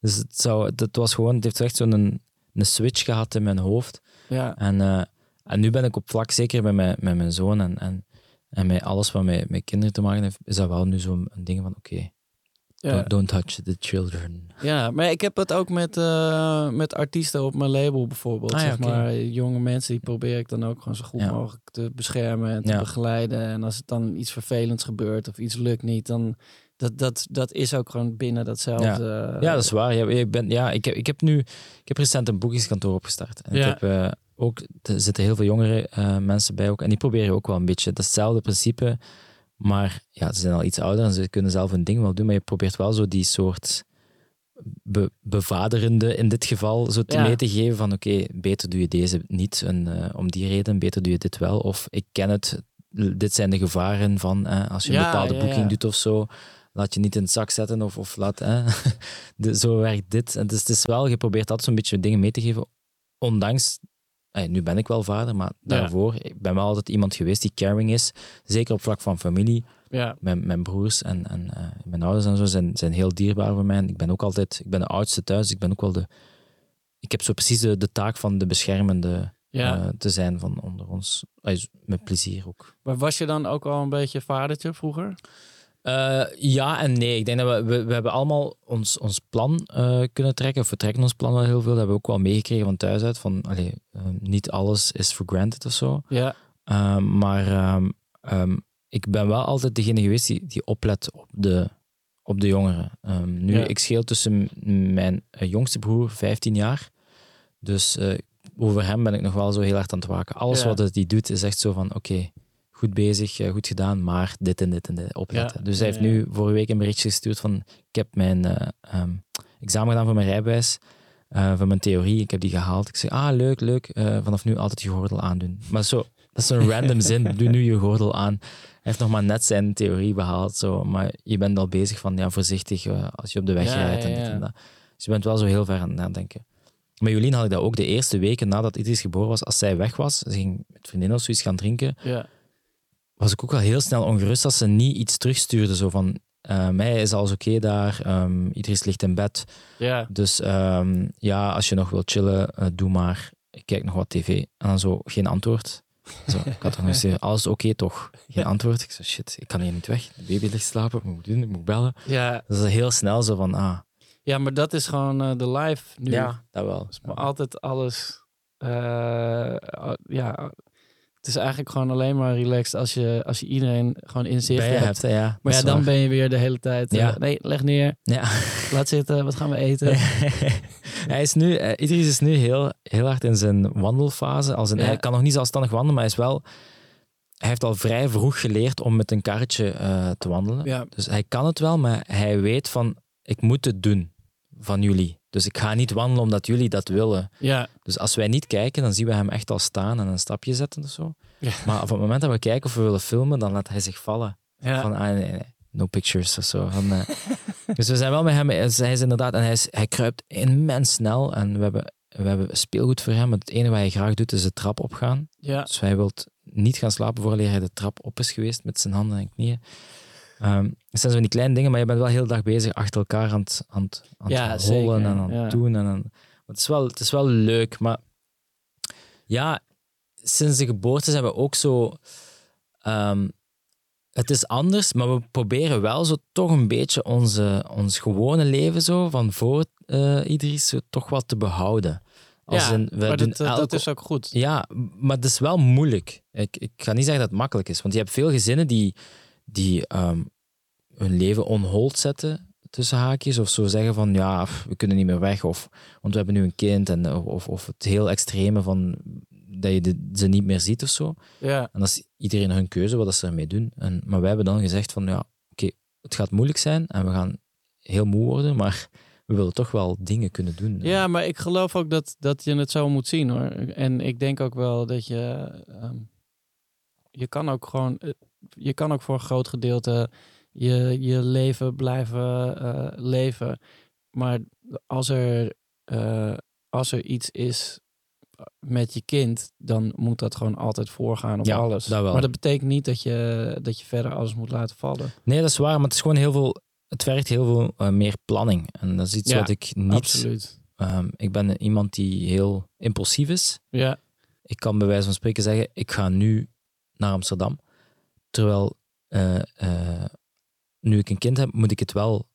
Speaker 3: Dus het, zou, het was gewoon, het heeft echt zo'n een, een switch gehad in mijn hoofd.
Speaker 1: Ja.
Speaker 3: En, eh, en nu ben ik op vlak, zeker met mijn, met mijn zoon en, en, en met alles wat met, met kinderen te maken heeft, is dat wel nu zo'n ding van, oké,
Speaker 1: Ja.
Speaker 3: don't, don't touch the children.
Speaker 1: ja, maar ik heb het ook met, eh, met artiesten op mijn label bijvoorbeeld.
Speaker 3: Ah, ja,
Speaker 1: zeg maar jonge mensen, die probeer ik dan ook gewoon zo goed mogelijk te beschermen en te begeleiden. En als het dan iets vervelends gebeurt of iets lukt niet, dan dat, dat, dat is ook gewoon binnen datzelfde.
Speaker 3: Ja, dat is waar. Ja, ik, ben, ja, ik, heb, ik heb nu ik heb recent een boekingskantoor opgestart. En
Speaker 1: Ja.
Speaker 3: ik heb eh, ook, er zitten heel veel jongere eh, mensen bij ook. En die proberen ook wel een beetje datzelfde principe. Maar ja, ze zijn al iets ouder en ze kunnen zelf hun ding wel doen. Maar je probeert wel zo die soort be- bevaderende in dit geval zo te
Speaker 1: Ja.
Speaker 3: mee te geven van oké, beter doe je deze niet en, eh, om die reden, beter doe je dit wel. Of ik ken het, dit zijn de gevaren van eh, als je een
Speaker 1: Ja,
Speaker 3: bepaalde
Speaker 1: ja,
Speaker 3: boeking
Speaker 1: ja.
Speaker 3: doet of zo. Laat je niet in het zak zetten of, of laat... hè. de, zo werkt dit. En dus het is wel, je probeert altijd zo'n beetje dingen mee te geven. Ondanks, eh, nu ben ik wel vader, maar daarvoor, ik ben wel altijd iemand geweest die caring is. Zeker op vlak van familie.
Speaker 1: Ja,
Speaker 3: Mijn, mijn broers en, en eh, mijn ouders en zo zijn, zijn heel dierbaar voor mij. En ik ben ook altijd, ik ben de oudste thuis. Ik ben ook wel de... Ik heb zo precies de, de taak van de beschermende
Speaker 1: ja.
Speaker 3: eh, te zijn van onder ons. Met plezier ook.
Speaker 1: maar was je dan ook al een beetje vadertje vroeger?
Speaker 3: Eh, ja en nee. Ik denk dat we, we, we hebben allemaal ons, ons plan eh, kunnen trekken. Of we trekken ons plan wel heel veel. Dat hebben we ook wel meegekregen van thuis uit. Van, allee, eh, niet alles is for granted of zo.
Speaker 1: Ja,
Speaker 3: maar ehm, ehm, ik ben wel altijd degene geweest die, die oplet op de, op de jongeren. Ehm, nu,
Speaker 1: Ja.
Speaker 3: ik scheel tussen mijn jongste broer 15 jaar. Dus over hem ben ik nog wel zo heel hard aan het waken. Alles
Speaker 1: Ja.
Speaker 3: wat hij doet is echt zo van, oké, goed bezig, eh, goed gedaan, maar dit en dit en dit opletten.
Speaker 1: Ja,
Speaker 3: Dus hij heeft
Speaker 1: ja.
Speaker 3: nu vorige week een berichtje gestuurd van, ik heb mijn eh, ehm, examen gedaan voor mijn rijbewijs. eh, van mijn theorie, ik heb die gehaald. Ik zeg, ah, leuk, leuk. vanaf nu altijd je gordel aandoen. Maar zo, dat is zo'n random zin. Doe nu je gordel aan. Hij heeft nog maar net zijn theorie behaald. Zo. Maar je bent al bezig van, ja, voorzichtig als je op de weg rijdt en dit en dat. Dus je bent wel zo heel ver aan het nadenken. Met Jolien had ik dat ook de eerste weken nadat Idris geboren was. Als zij weg was, ze ging met vriendinnen of zoiets gaan drinken,
Speaker 1: ja.
Speaker 3: Was ik ook wel heel snel ongerust als ze niet iets terugstuurde. Zo van, eh mij is alles oké daar, ehm, Idris ligt in bed.
Speaker 1: ja.
Speaker 3: Dus ehm, ja, als je nog wilt chillen, eh, doe maar. Ik kijk nog wat tv. En dan zo, geen antwoord. Zo, ik had toch nog eens, alles oké toch? Geen antwoord. Ik zei, shit, ik kan hier niet weg. De baby ligt slapen, wat moet ik doen? Ik moet bellen.
Speaker 1: Ja,
Speaker 3: Dat is heel snel zo van, ah,
Speaker 1: ja, maar dat is gewoon eh, de life nu.
Speaker 3: ja, dat wel.
Speaker 1: Maar altijd alles. ja, het is eigenlijk gewoon alleen maar relaxed als je, als je iedereen gewoon in zicht hebt.
Speaker 3: ja.
Speaker 1: Maar ja, dan
Speaker 3: waar.
Speaker 1: ben je weer de hele tijd. eh, nee, leg neer,
Speaker 3: Ja.
Speaker 1: laat zitten, wat gaan we eten?
Speaker 3: hij is nu, eh, Idris is nu heel, heel hard in zijn wandelfase. Als een. Hij kan nog niet zelfstandig wandelen, maar hij is wel... Hij heeft al vrij vroeg geleerd om met een karretje eh, te wandelen. Dus hij kan het wel, maar hij weet van, ik moet het doen van jullie. Dus ik ga niet wandelen omdat jullie dat willen.
Speaker 1: ja,
Speaker 3: Dus als wij niet kijken, dan zien we hem echt al staan en een stapje zetten of zo.
Speaker 1: Ja.
Speaker 3: Maar op het moment dat we kijken of we willen filmen, dan laat hij zich vallen.
Speaker 1: ja.
Speaker 3: Van, ah, nee, nee, no pictures of zo. Van, eh, dus we zijn wel met hem, hij is hij is inderdaad, en hij, is, hij kruipt immens snel. En we hebben, we hebben speelgoed voor hem. Het enige wat hij graag doet, is de trap opgaan.
Speaker 1: ja.
Speaker 3: Dus hij wil niet gaan slapen voordat hij de trap op is geweest met zijn handen en knieën. Ehm het zijn zo die kleine dingen, maar je bent wel heel dag bezig achter elkaar aan het, aan het, aan het
Speaker 1: Ja,
Speaker 3: rollen
Speaker 1: zeker,
Speaker 3: en aan het
Speaker 1: ja.
Speaker 3: doen. En aan, het, is wel, het is wel leuk, maar ja, sinds de geboorte zijn we ook zo... ehm, het is anders, maar we proberen wel zo toch een beetje onze, ons gewone leven zo, van voor eh Idris zo toch wat te behouden. Als
Speaker 1: ja,
Speaker 3: in, we
Speaker 1: maar
Speaker 3: doen
Speaker 1: dat, eh, dat is ook goed.
Speaker 3: ja, maar het is wel moeilijk. Ik, ik ga niet zeggen dat het makkelijk is, want je hebt veel gezinnen die, die ehm, hun leven on hold zetten, tussen haakjes, of zo zeggen van ja, we kunnen niet meer weg, of want we hebben nu een kind, en, of, of het heel extreme van dat je de- ze niet meer ziet of zo.
Speaker 1: Ja,
Speaker 3: En dat is iedereen hun keuze wat ze ermee doen. En, maar wij hebben dan gezegd van ja, oké, het gaat moeilijk zijn en we gaan heel moe worden, maar we willen toch wel dingen kunnen doen.
Speaker 1: Ja, maar ik geloof ook dat, dat je het zo moet zien hoor. En ik denk ook wel dat je. ehm, je kan ook gewoon. Eh, Je kan ook voor een groot gedeelte je, je leven blijven eh, leven. Maar als er, eh, als er iets is met je kind, dan moet dat gewoon altijd voorgaan op
Speaker 3: Ja,
Speaker 1: alles.
Speaker 3: dat.
Speaker 1: Maar dat betekent niet dat je, dat je verder alles moet laten vallen.
Speaker 3: Nee, dat is waar, maar het is gewoon heel veel. Het vergt heel veel eh, meer planning. En dat is iets
Speaker 1: Ja,
Speaker 3: wat ik niet.
Speaker 1: Absoluut.
Speaker 3: ehm, ik ben iemand die heel impulsief is.
Speaker 1: Ja,
Speaker 3: Ik kan bij wijze van spreken zeggen: ik ga nu naar Amsterdam. Terwijl eh, eh, nu ik een kind heb, moet ik het wel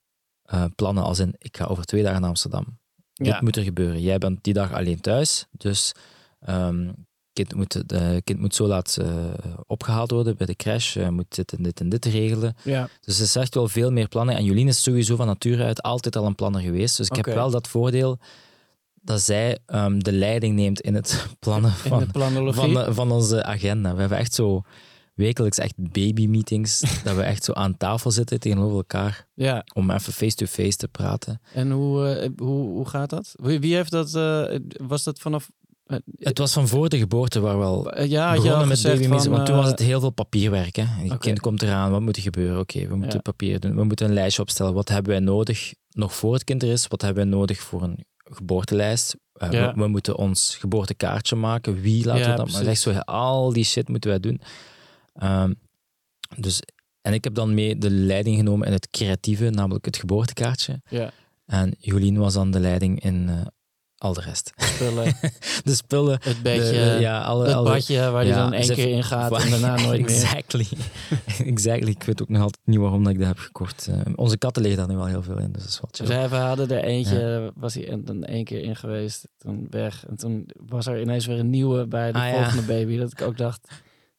Speaker 3: eh, plannen als in: ik ga over twee dagen naar Amsterdam.
Speaker 1: ja.
Speaker 3: Dit moet er gebeuren. Jij bent die dag alleen thuis, dus ehm kind moet, de kind moet zo laat eh, opgehaald worden bij de crash, moet dit en dit en dit regelen.
Speaker 1: ja.
Speaker 3: Dus het is echt wel veel meer planning. En Jolien is sowieso van nature uit altijd al een planner geweest. Dus ik heb wel dat voordeel dat zij ehm, de leiding neemt in het plannen
Speaker 1: In
Speaker 3: van,
Speaker 1: de
Speaker 3: van, de- van onze agenda. We hebben echt zo wekelijks echt baby-meetings, dat we echt zo aan tafel zitten tegenover elkaar
Speaker 1: ja.
Speaker 3: om even face-to-face te praten.
Speaker 1: En hoe, eh, hoe, hoe gaat dat? Wie, wie heeft dat? eh, was dat vanaf. eh,
Speaker 3: Het was van voor de geboorte waar we al
Speaker 1: eh, ja,
Speaker 3: begonnen met
Speaker 1: van,
Speaker 3: want toen was het heel veel papierwerk. Hè.
Speaker 1: Oké.
Speaker 3: kind komt eraan, wat moet er gebeuren? Oké, we moeten
Speaker 1: Ja.
Speaker 3: papier doen. We moeten een lijstje opstellen. Wat hebben wij nodig nog voor het kind er is? Wat hebben wij nodig voor een geboortelijst?
Speaker 1: Ja.
Speaker 3: we, we moeten ons geboortekaartje maken. Wie laten we dat? Maar echt zo, al die shit moeten wij doen. Ehm, dus, en ik heb dan mee de leiding genomen in het creatieve, namelijk het geboortekaartje.
Speaker 1: Ja,
Speaker 3: En Jolien was dan de leiding in eh, al de rest.
Speaker 1: spullen,
Speaker 3: De spullen,
Speaker 1: het bedje,
Speaker 3: de- ja, alle,
Speaker 1: het
Speaker 3: alle,
Speaker 1: badje waar
Speaker 3: Ja,
Speaker 1: dan één keer in gaat en daarna nooit meer.
Speaker 3: exactly. exactly. Ik weet ook nog altijd niet waarom dat ik dat heb gekocht. Eh, onze katten liggen daar nu wel heel veel in, dus dat is chill.
Speaker 1: Dus we hadden er eentje, was hij dan één keer in geweest, toen weg. En toen was er ineens weer een nieuwe bij de
Speaker 3: Ah, ja.
Speaker 1: volgende baby. Dat ik ook dacht,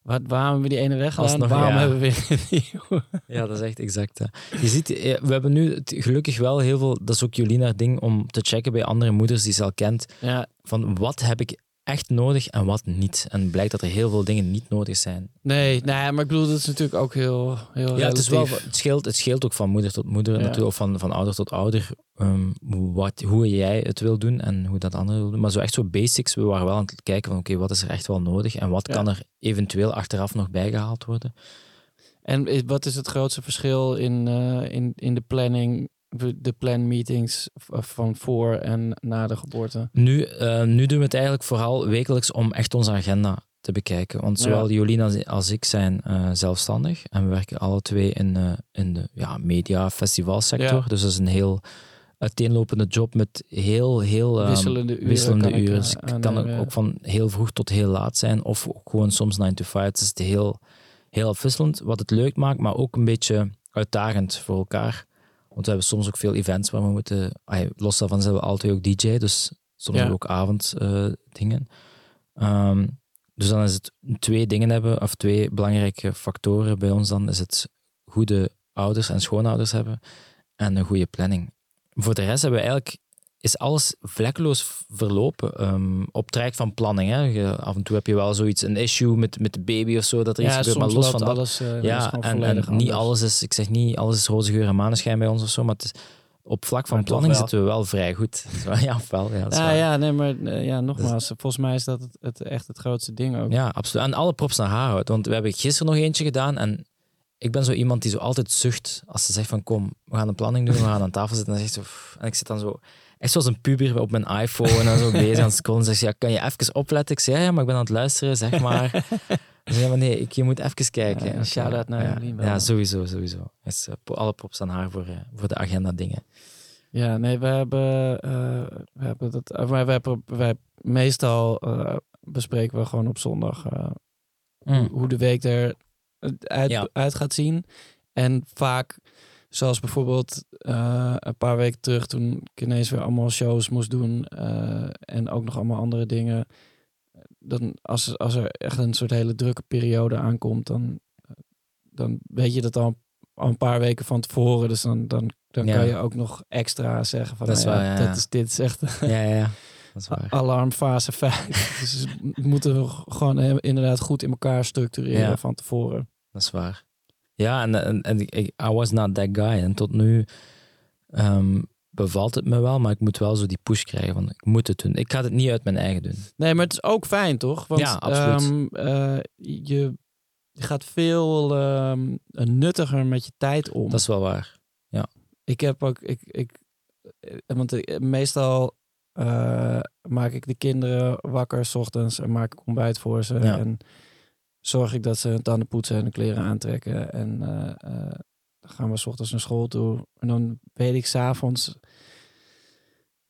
Speaker 1: wat, waarom hebben we die ene weggedaan?
Speaker 3: Alsnog,
Speaker 1: waarom
Speaker 3: ja.
Speaker 1: hebben we weer?
Speaker 3: Ja, dat is echt exact. hè. Je ziet, eh, we hebben nu gelukkig wel heel veel, dat is ook Jolina ding, om te checken bij andere moeders die ze al kent,
Speaker 1: Ja,
Speaker 3: van wat heb ik echt nodig en wat niet. En blijkt dat er heel veel dingen niet nodig zijn.
Speaker 1: nee, nee, maar ik bedoel, dat is natuurlijk ook heel, heel
Speaker 3: Ja, het, is wel, het, scheelt, het scheelt ook van moeder tot moeder,
Speaker 1: Ja.
Speaker 3: natuurlijk, of van, van ouder tot ouder, ehm, wat, hoe jij het wil doen en hoe dat anderen wil doen. Maar zo echt zo basics, we waren wel aan het kijken van oké, wat is er echt wel nodig en wat
Speaker 1: Ja.
Speaker 3: kan er eventueel achteraf nog bijgehaald worden.
Speaker 1: En is- wat is het grootste verschil in, eh, in, in de planning, de planmeetings v- van voor en na de geboorte?
Speaker 3: Nu, eh, nu doen we het eigenlijk vooral wekelijks om echt onze agenda te bekijken. Want zowel Jolien als, ik zijn eh, zelfstandig en we werken alle twee in, eh, in de ja, media festivalsector.
Speaker 1: Ja.
Speaker 3: Dus dat is een heel uiteenlopende job met heel, heel ehm,
Speaker 1: wisselende uren.
Speaker 3: wisselende
Speaker 1: kan ik,
Speaker 3: uren.
Speaker 1: eh,
Speaker 3: Dus het kan ook,
Speaker 1: ja.
Speaker 3: ook van heel vroeg tot heel laat zijn, of gewoon soms 9 to 5. Het is heel, heel afwisselend, wat het leuk maakt, maar ook een beetje uitdagend voor elkaar. Want we hebben soms ook veel events waar we moeten. ay, Los daarvan zijn we altijd ook DJ, dus soms
Speaker 1: Ja.
Speaker 3: hebben we ook avonddingen. Ehm, dus dan is het twee dingen hebben, of twee belangrijke factoren bij ons. Dan is het goede ouders en schoonouders hebben en een goede planning. Voor de rest hebben we eigenlijk is alles vlekkeloos verlopen ehm, op traject van planning. Hè. Je- af en toe heb je wel zoiets, een issue met, met de baby of zo, dat er iets
Speaker 1: ja,
Speaker 3: gebeurt,
Speaker 1: soms
Speaker 3: maar los van dat
Speaker 1: alles, eh,
Speaker 3: ja, en, niet
Speaker 1: anders.
Speaker 3: alles is, ik zeg niet, alles is roze geur en maneschijn bij ons of zo, maar het is, op vlak van planning
Speaker 1: wel.
Speaker 3: zitten we wel vrij goed. ja, ofwel, ja,
Speaker 1: Ja, ja, nee, maar eh, ja, nogmaals, volgens mij is dat het, het echt het grootste ding ook.
Speaker 3: Ja, absoluut. En alle props naar haar houdt. Want we hebben gisteren nog eentje gedaan en ik ben zo iemand die zo altijd zucht als ze zegt van kom, we gaan een planning doen, we gaan aan tafel zitten. En, dan zegt ze, en ik zit dan zo, echt zoals een puber op mijn iPhone en zo bezig aan het scrollen. Zegt ze, ja, kan je even opletten? Ik zeg, ja, maar ik ben aan het luisteren, zeg maar. Ze zei, maar nee, ik, je moet even kijken.
Speaker 1: Ja, shout-out naar
Speaker 3: ja. Ja, sowieso, sowieso. Dus, alle props aan haar voor, eh, voor de agenda dingen.
Speaker 1: Ja, nee, we hebben, eh, we hebben dat. Maar we hebben, wij meestal bespreken we gewoon op zondag eh, hoe, hoe de week er uit,
Speaker 3: Ja.
Speaker 1: uit gaat zien. En vaak, zoals bijvoorbeeld eh, een paar weken terug, toen ik ineens weer allemaal shows moest doen eh, en ook nog allemaal andere dingen. Dan als, als er echt een soort hele drukke periode aankomt, dan, dan weet je dat al, al een paar weken van tevoren. Dus dan, dan, dan
Speaker 3: Ja.
Speaker 1: kan je ook nog extra zeggen van
Speaker 3: Dat is
Speaker 1: nou ja,
Speaker 3: waar, ja, ja.
Speaker 1: dat is, dit is echt
Speaker 3: Ja, ja. Dat is waar.
Speaker 1: alarmfase 5. dus we moeten we gewoon eh, inderdaad goed in elkaar structureren van tevoren.
Speaker 3: Dat is waar. Ja, en, en, en ik, I was not that guy. En tot nu ehm, bevalt het me wel, maar ik moet wel zo die push krijgen van ik moet het doen. Ik ga het niet uit mijn eigen doen.
Speaker 1: Nee, maar het is ook fijn, toch? Want
Speaker 3: Ja, absoluut.
Speaker 1: ehm, eh, je, je gaat veel ehm, nuttiger met je tijd om.
Speaker 3: Dat is wel waar.
Speaker 1: Ik heb ook, ik, ik, eh, want ik- meestal eh, maak ik de kinderen wakker s ochtends en maak ik ontbijt voor ze.
Speaker 3: Ja.
Speaker 1: En zorg ik dat ze hun tanden poetsen en de kleren aantrekken. En eh, eh, dan gaan we s ochtends naar school toe. En dan weet ik s'avonds,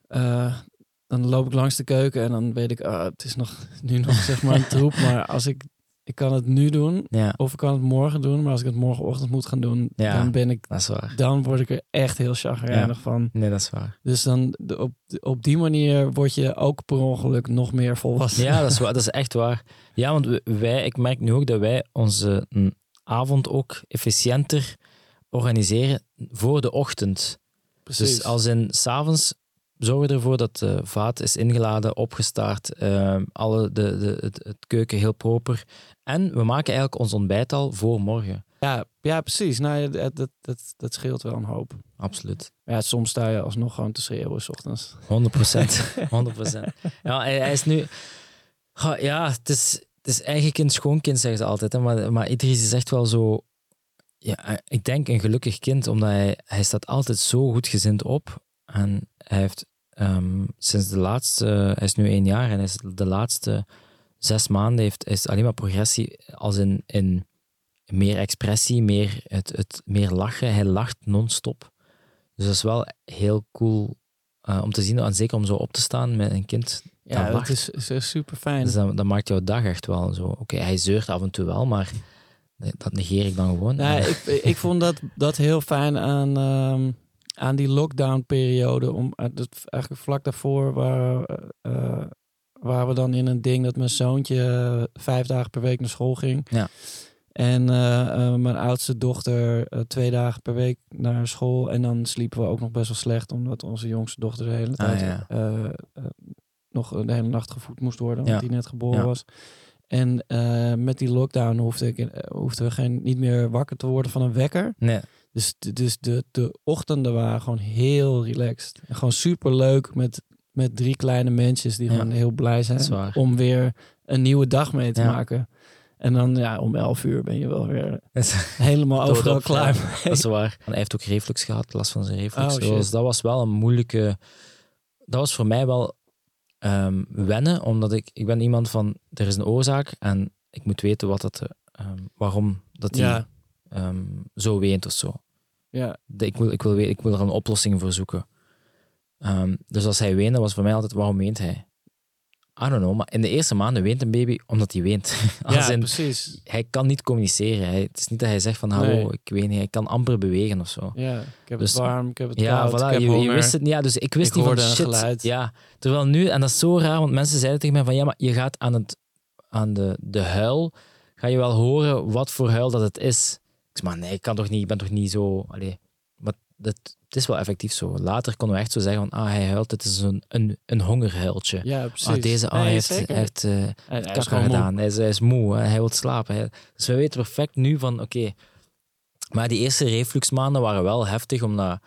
Speaker 1: eh dan loop ik langs de keuken en dan weet ik, ah, het is nog, nu nog zeg maar een troep. Maar als ik, ik kan het nu doen
Speaker 3: Ja,
Speaker 1: of ik kan het morgen doen. Maar als ik het morgenochtend moet gaan doen,
Speaker 3: Ja.
Speaker 1: dan ben ik dan word ik er echt heel chagrijnig van.
Speaker 3: Nee, dat is waar.
Speaker 1: Dus dan op, op die manier word je ook per ongeluk nog meer volwassen.
Speaker 3: Ja, dat is, waar, dat is echt waar. Ja, want wij, ik merk nu ook dat wij onze avond ook efficiënter organiseren voor de ochtend.
Speaker 1: precies.
Speaker 3: Dus als in s'avonds zorgen ervoor dat de vaat is ingeladen, opgestart, ehm, alle de, de, het, het keuken heel proper. En we maken eigenlijk ons ontbijt al voor morgen.
Speaker 1: ja, ja, precies. Nou, dat, dat, dat, dat scheelt wel een hoop.
Speaker 3: Absoluut.
Speaker 1: Ja, soms sta je alsnog gewoon te schreeuwen s ochtends.
Speaker 3: 100 procent. 100 procent. Ja, hij, hij is nu... Ja, het is, het is eigen kind, schoonkind, zeggen ze altijd. Hè? Maar, maar Idris is echt wel zo... Ja, ik denk een gelukkig kind, omdat hij, hij staat altijd zo goed gezind op. En hij heeft ehm, sinds de laatste... Hij is nu één jaar en is de laatste zes maanden heeft, is alleen maar progressie als in, in meer expressie, meer, het, het, meer lachen. Hij lacht non-stop. Dus dat is wel heel cool eh, om te zien, en zeker om zo op te staan met een kind.
Speaker 1: Ja,
Speaker 3: dat
Speaker 1: is, is, is super fijn.
Speaker 3: Dus dat, dat maakt jouw dag echt wel zo. Oké, hij zeurt af en toe wel, maar dat negeer ik dan gewoon.
Speaker 1: Nou, ik, ik vond dat, dat heel fijn aan, ehm, aan die lockdown-periode. Om, eh, dat, eigenlijk vlak daarvoor waar, eh, waren we dan in een ding dat mijn zoontje eh, vijf dagen per week naar school ging.
Speaker 3: Ja.
Speaker 1: En eh, eh, mijn oudste dochter eh, twee dagen per week naar school. En dan sliepen we ook nog best wel slecht, omdat onze jongste dochter de hele tijd
Speaker 3: Ah, ja.
Speaker 1: eh, eh, nog de hele nacht gevoed moest worden, omdat
Speaker 3: Ja.
Speaker 1: die net geboren was. En eh, met die lockdown hoefde ik, eh, hoefden we geen, niet meer wakker te worden van een wekker.
Speaker 3: Nee,
Speaker 1: Dus, de- dus de, de ochtenden waren gewoon heel relaxed. En gewoon super leuk met, met drie kleine mensjes die
Speaker 3: Ja.
Speaker 1: gewoon heel blij zijn om weer een nieuwe dag mee te
Speaker 3: Ja.
Speaker 1: maken. En dan ja, om elf uur ben je wel weer helemaal overal
Speaker 3: op,
Speaker 1: klaar.
Speaker 3: ja. dat is waar. En hij heeft ook reflux gehad, last van zijn reflux.
Speaker 1: Oh,
Speaker 3: dus dat was wel een moeilijke... Dat was voor mij wel ehm, wennen, omdat ik, ik ben iemand van, er is een oorzaak en ik moet weten wat dat, eh, ehm, waarom dat hij
Speaker 1: Ja,
Speaker 3: ehm, zo weent of zo.
Speaker 1: Ja,
Speaker 3: ik, wil, ik, wil, ik wil er een oplossing voor zoeken. Ehm, dus als hij weende, was voor mij altijd, waarom weent hij? I don't know, maar in de eerste maanden weent een baby omdat hij weent.
Speaker 1: Ja
Speaker 3: in,
Speaker 1: precies.
Speaker 3: hij kan niet communiceren. Hij, het is niet dat hij zegt van, hallo,
Speaker 1: Nee.
Speaker 3: ik weet niet. Hij kan amper bewegen of zo.
Speaker 1: Ja, ik heb
Speaker 3: Dus-
Speaker 1: het warm, ik heb het
Speaker 3: Ja,
Speaker 1: koud,
Speaker 3: voilà,
Speaker 1: ik heb
Speaker 3: je, je
Speaker 1: honger.
Speaker 3: wist het niet. Ja, dus ik wist
Speaker 1: Ik
Speaker 3: niet van, shit.
Speaker 1: geluid.
Speaker 3: Ja, terwijl nu, en dat is zo raar, want mensen zeiden tegen mij van, ja, maar je gaat aan, het, aan de, de huil, ga je wel horen wat voor huil dat het is. Ik zei, maar nee, ik kan toch niet, ik ben toch niet zo... Allee, maar dat, het is wel effectief zo. Later konden we echt zo zeggen van, ah, hij huilt, het is een, een, een hongerhuiltje.
Speaker 1: Ja, precies.
Speaker 3: Ah, deze, ah,
Speaker 1: Nee,
Speaker 3: hij heeft, hij heeft eh,
Speaker 1: Hij-
Speaker 3: kakker gedaan. Hij is, hij is moe, hè. hij wil slapen. Dus we weten perfect nu van, oké. Maar die eerste refluxmaanden waren wel heftig, omdat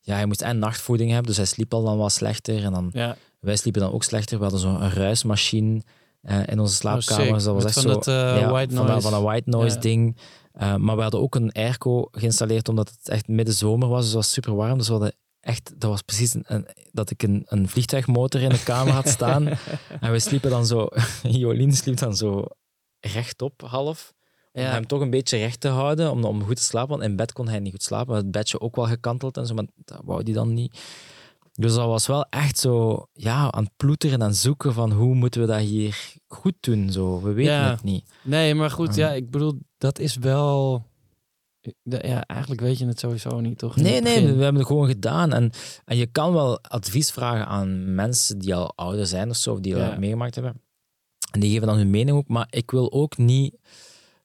Speaker 3: ja, hij moest en nachtvoeding hebben, dus hij sliep al dan wat slechter. En dan,
Speaker 1: Ja,
Speaker 3: wij sliepen dan ook slechter. We hadden zo'n ruismachine eh, in onze slaapkamer.
Speaker 1: sick.
Speaker 3: dus dat was echt
Speaker 1: van
Speaker 3: zo...
Speaker 1: dat, eh,
Speaker 3: ja,
Speaker 1: white noise.
Speaker 3: van dat white noise
Speaker 1: Ja.
Speaker 3: ding. Eh, maar we hadden ook een airco geïnstalleerd, omdat het echt midden zomer was. Dus het was super warm. Dus we hadden echt... Dat was precies een, een- dat ik een, een vliegtuigmotor in de kamer had staan. En we sliepen dan zo... Jolien sliep dan zo rechtop, half. Om
Speaker 1: Ja.
Speaker 3: hem toch een beetje recht te houden, om, om goed te slapen. Want in bed kon hij niet goed slapen. Het bedje ook wel gekanteld en zo, maar dat wou hij dan niet. Dus dat was wel echt zo ja, aan het ploeteren en zoeken van hoe moeten we dat hier goed doen. Zo. We weten
Speaker 1: Ja.
Speaker 3: het niet.
Speaker 1: Nee, maar goed,
Speaker 3: ja,
Speaker 1: ik bedoel, dat is wel... Ja, eigenlijk weet je het sowieso niet, toch?
Speaker 3: Nee, nee, we hebben het gewoon gedaan. En, en je kan wel advies vragen aan mensen die al ouder zijn of zo, of die
Speaker 1: Ja.
Speaker 3: dat meegemaakt hebben. En die geven dan hun mening ook. Maar ik wil ook niet...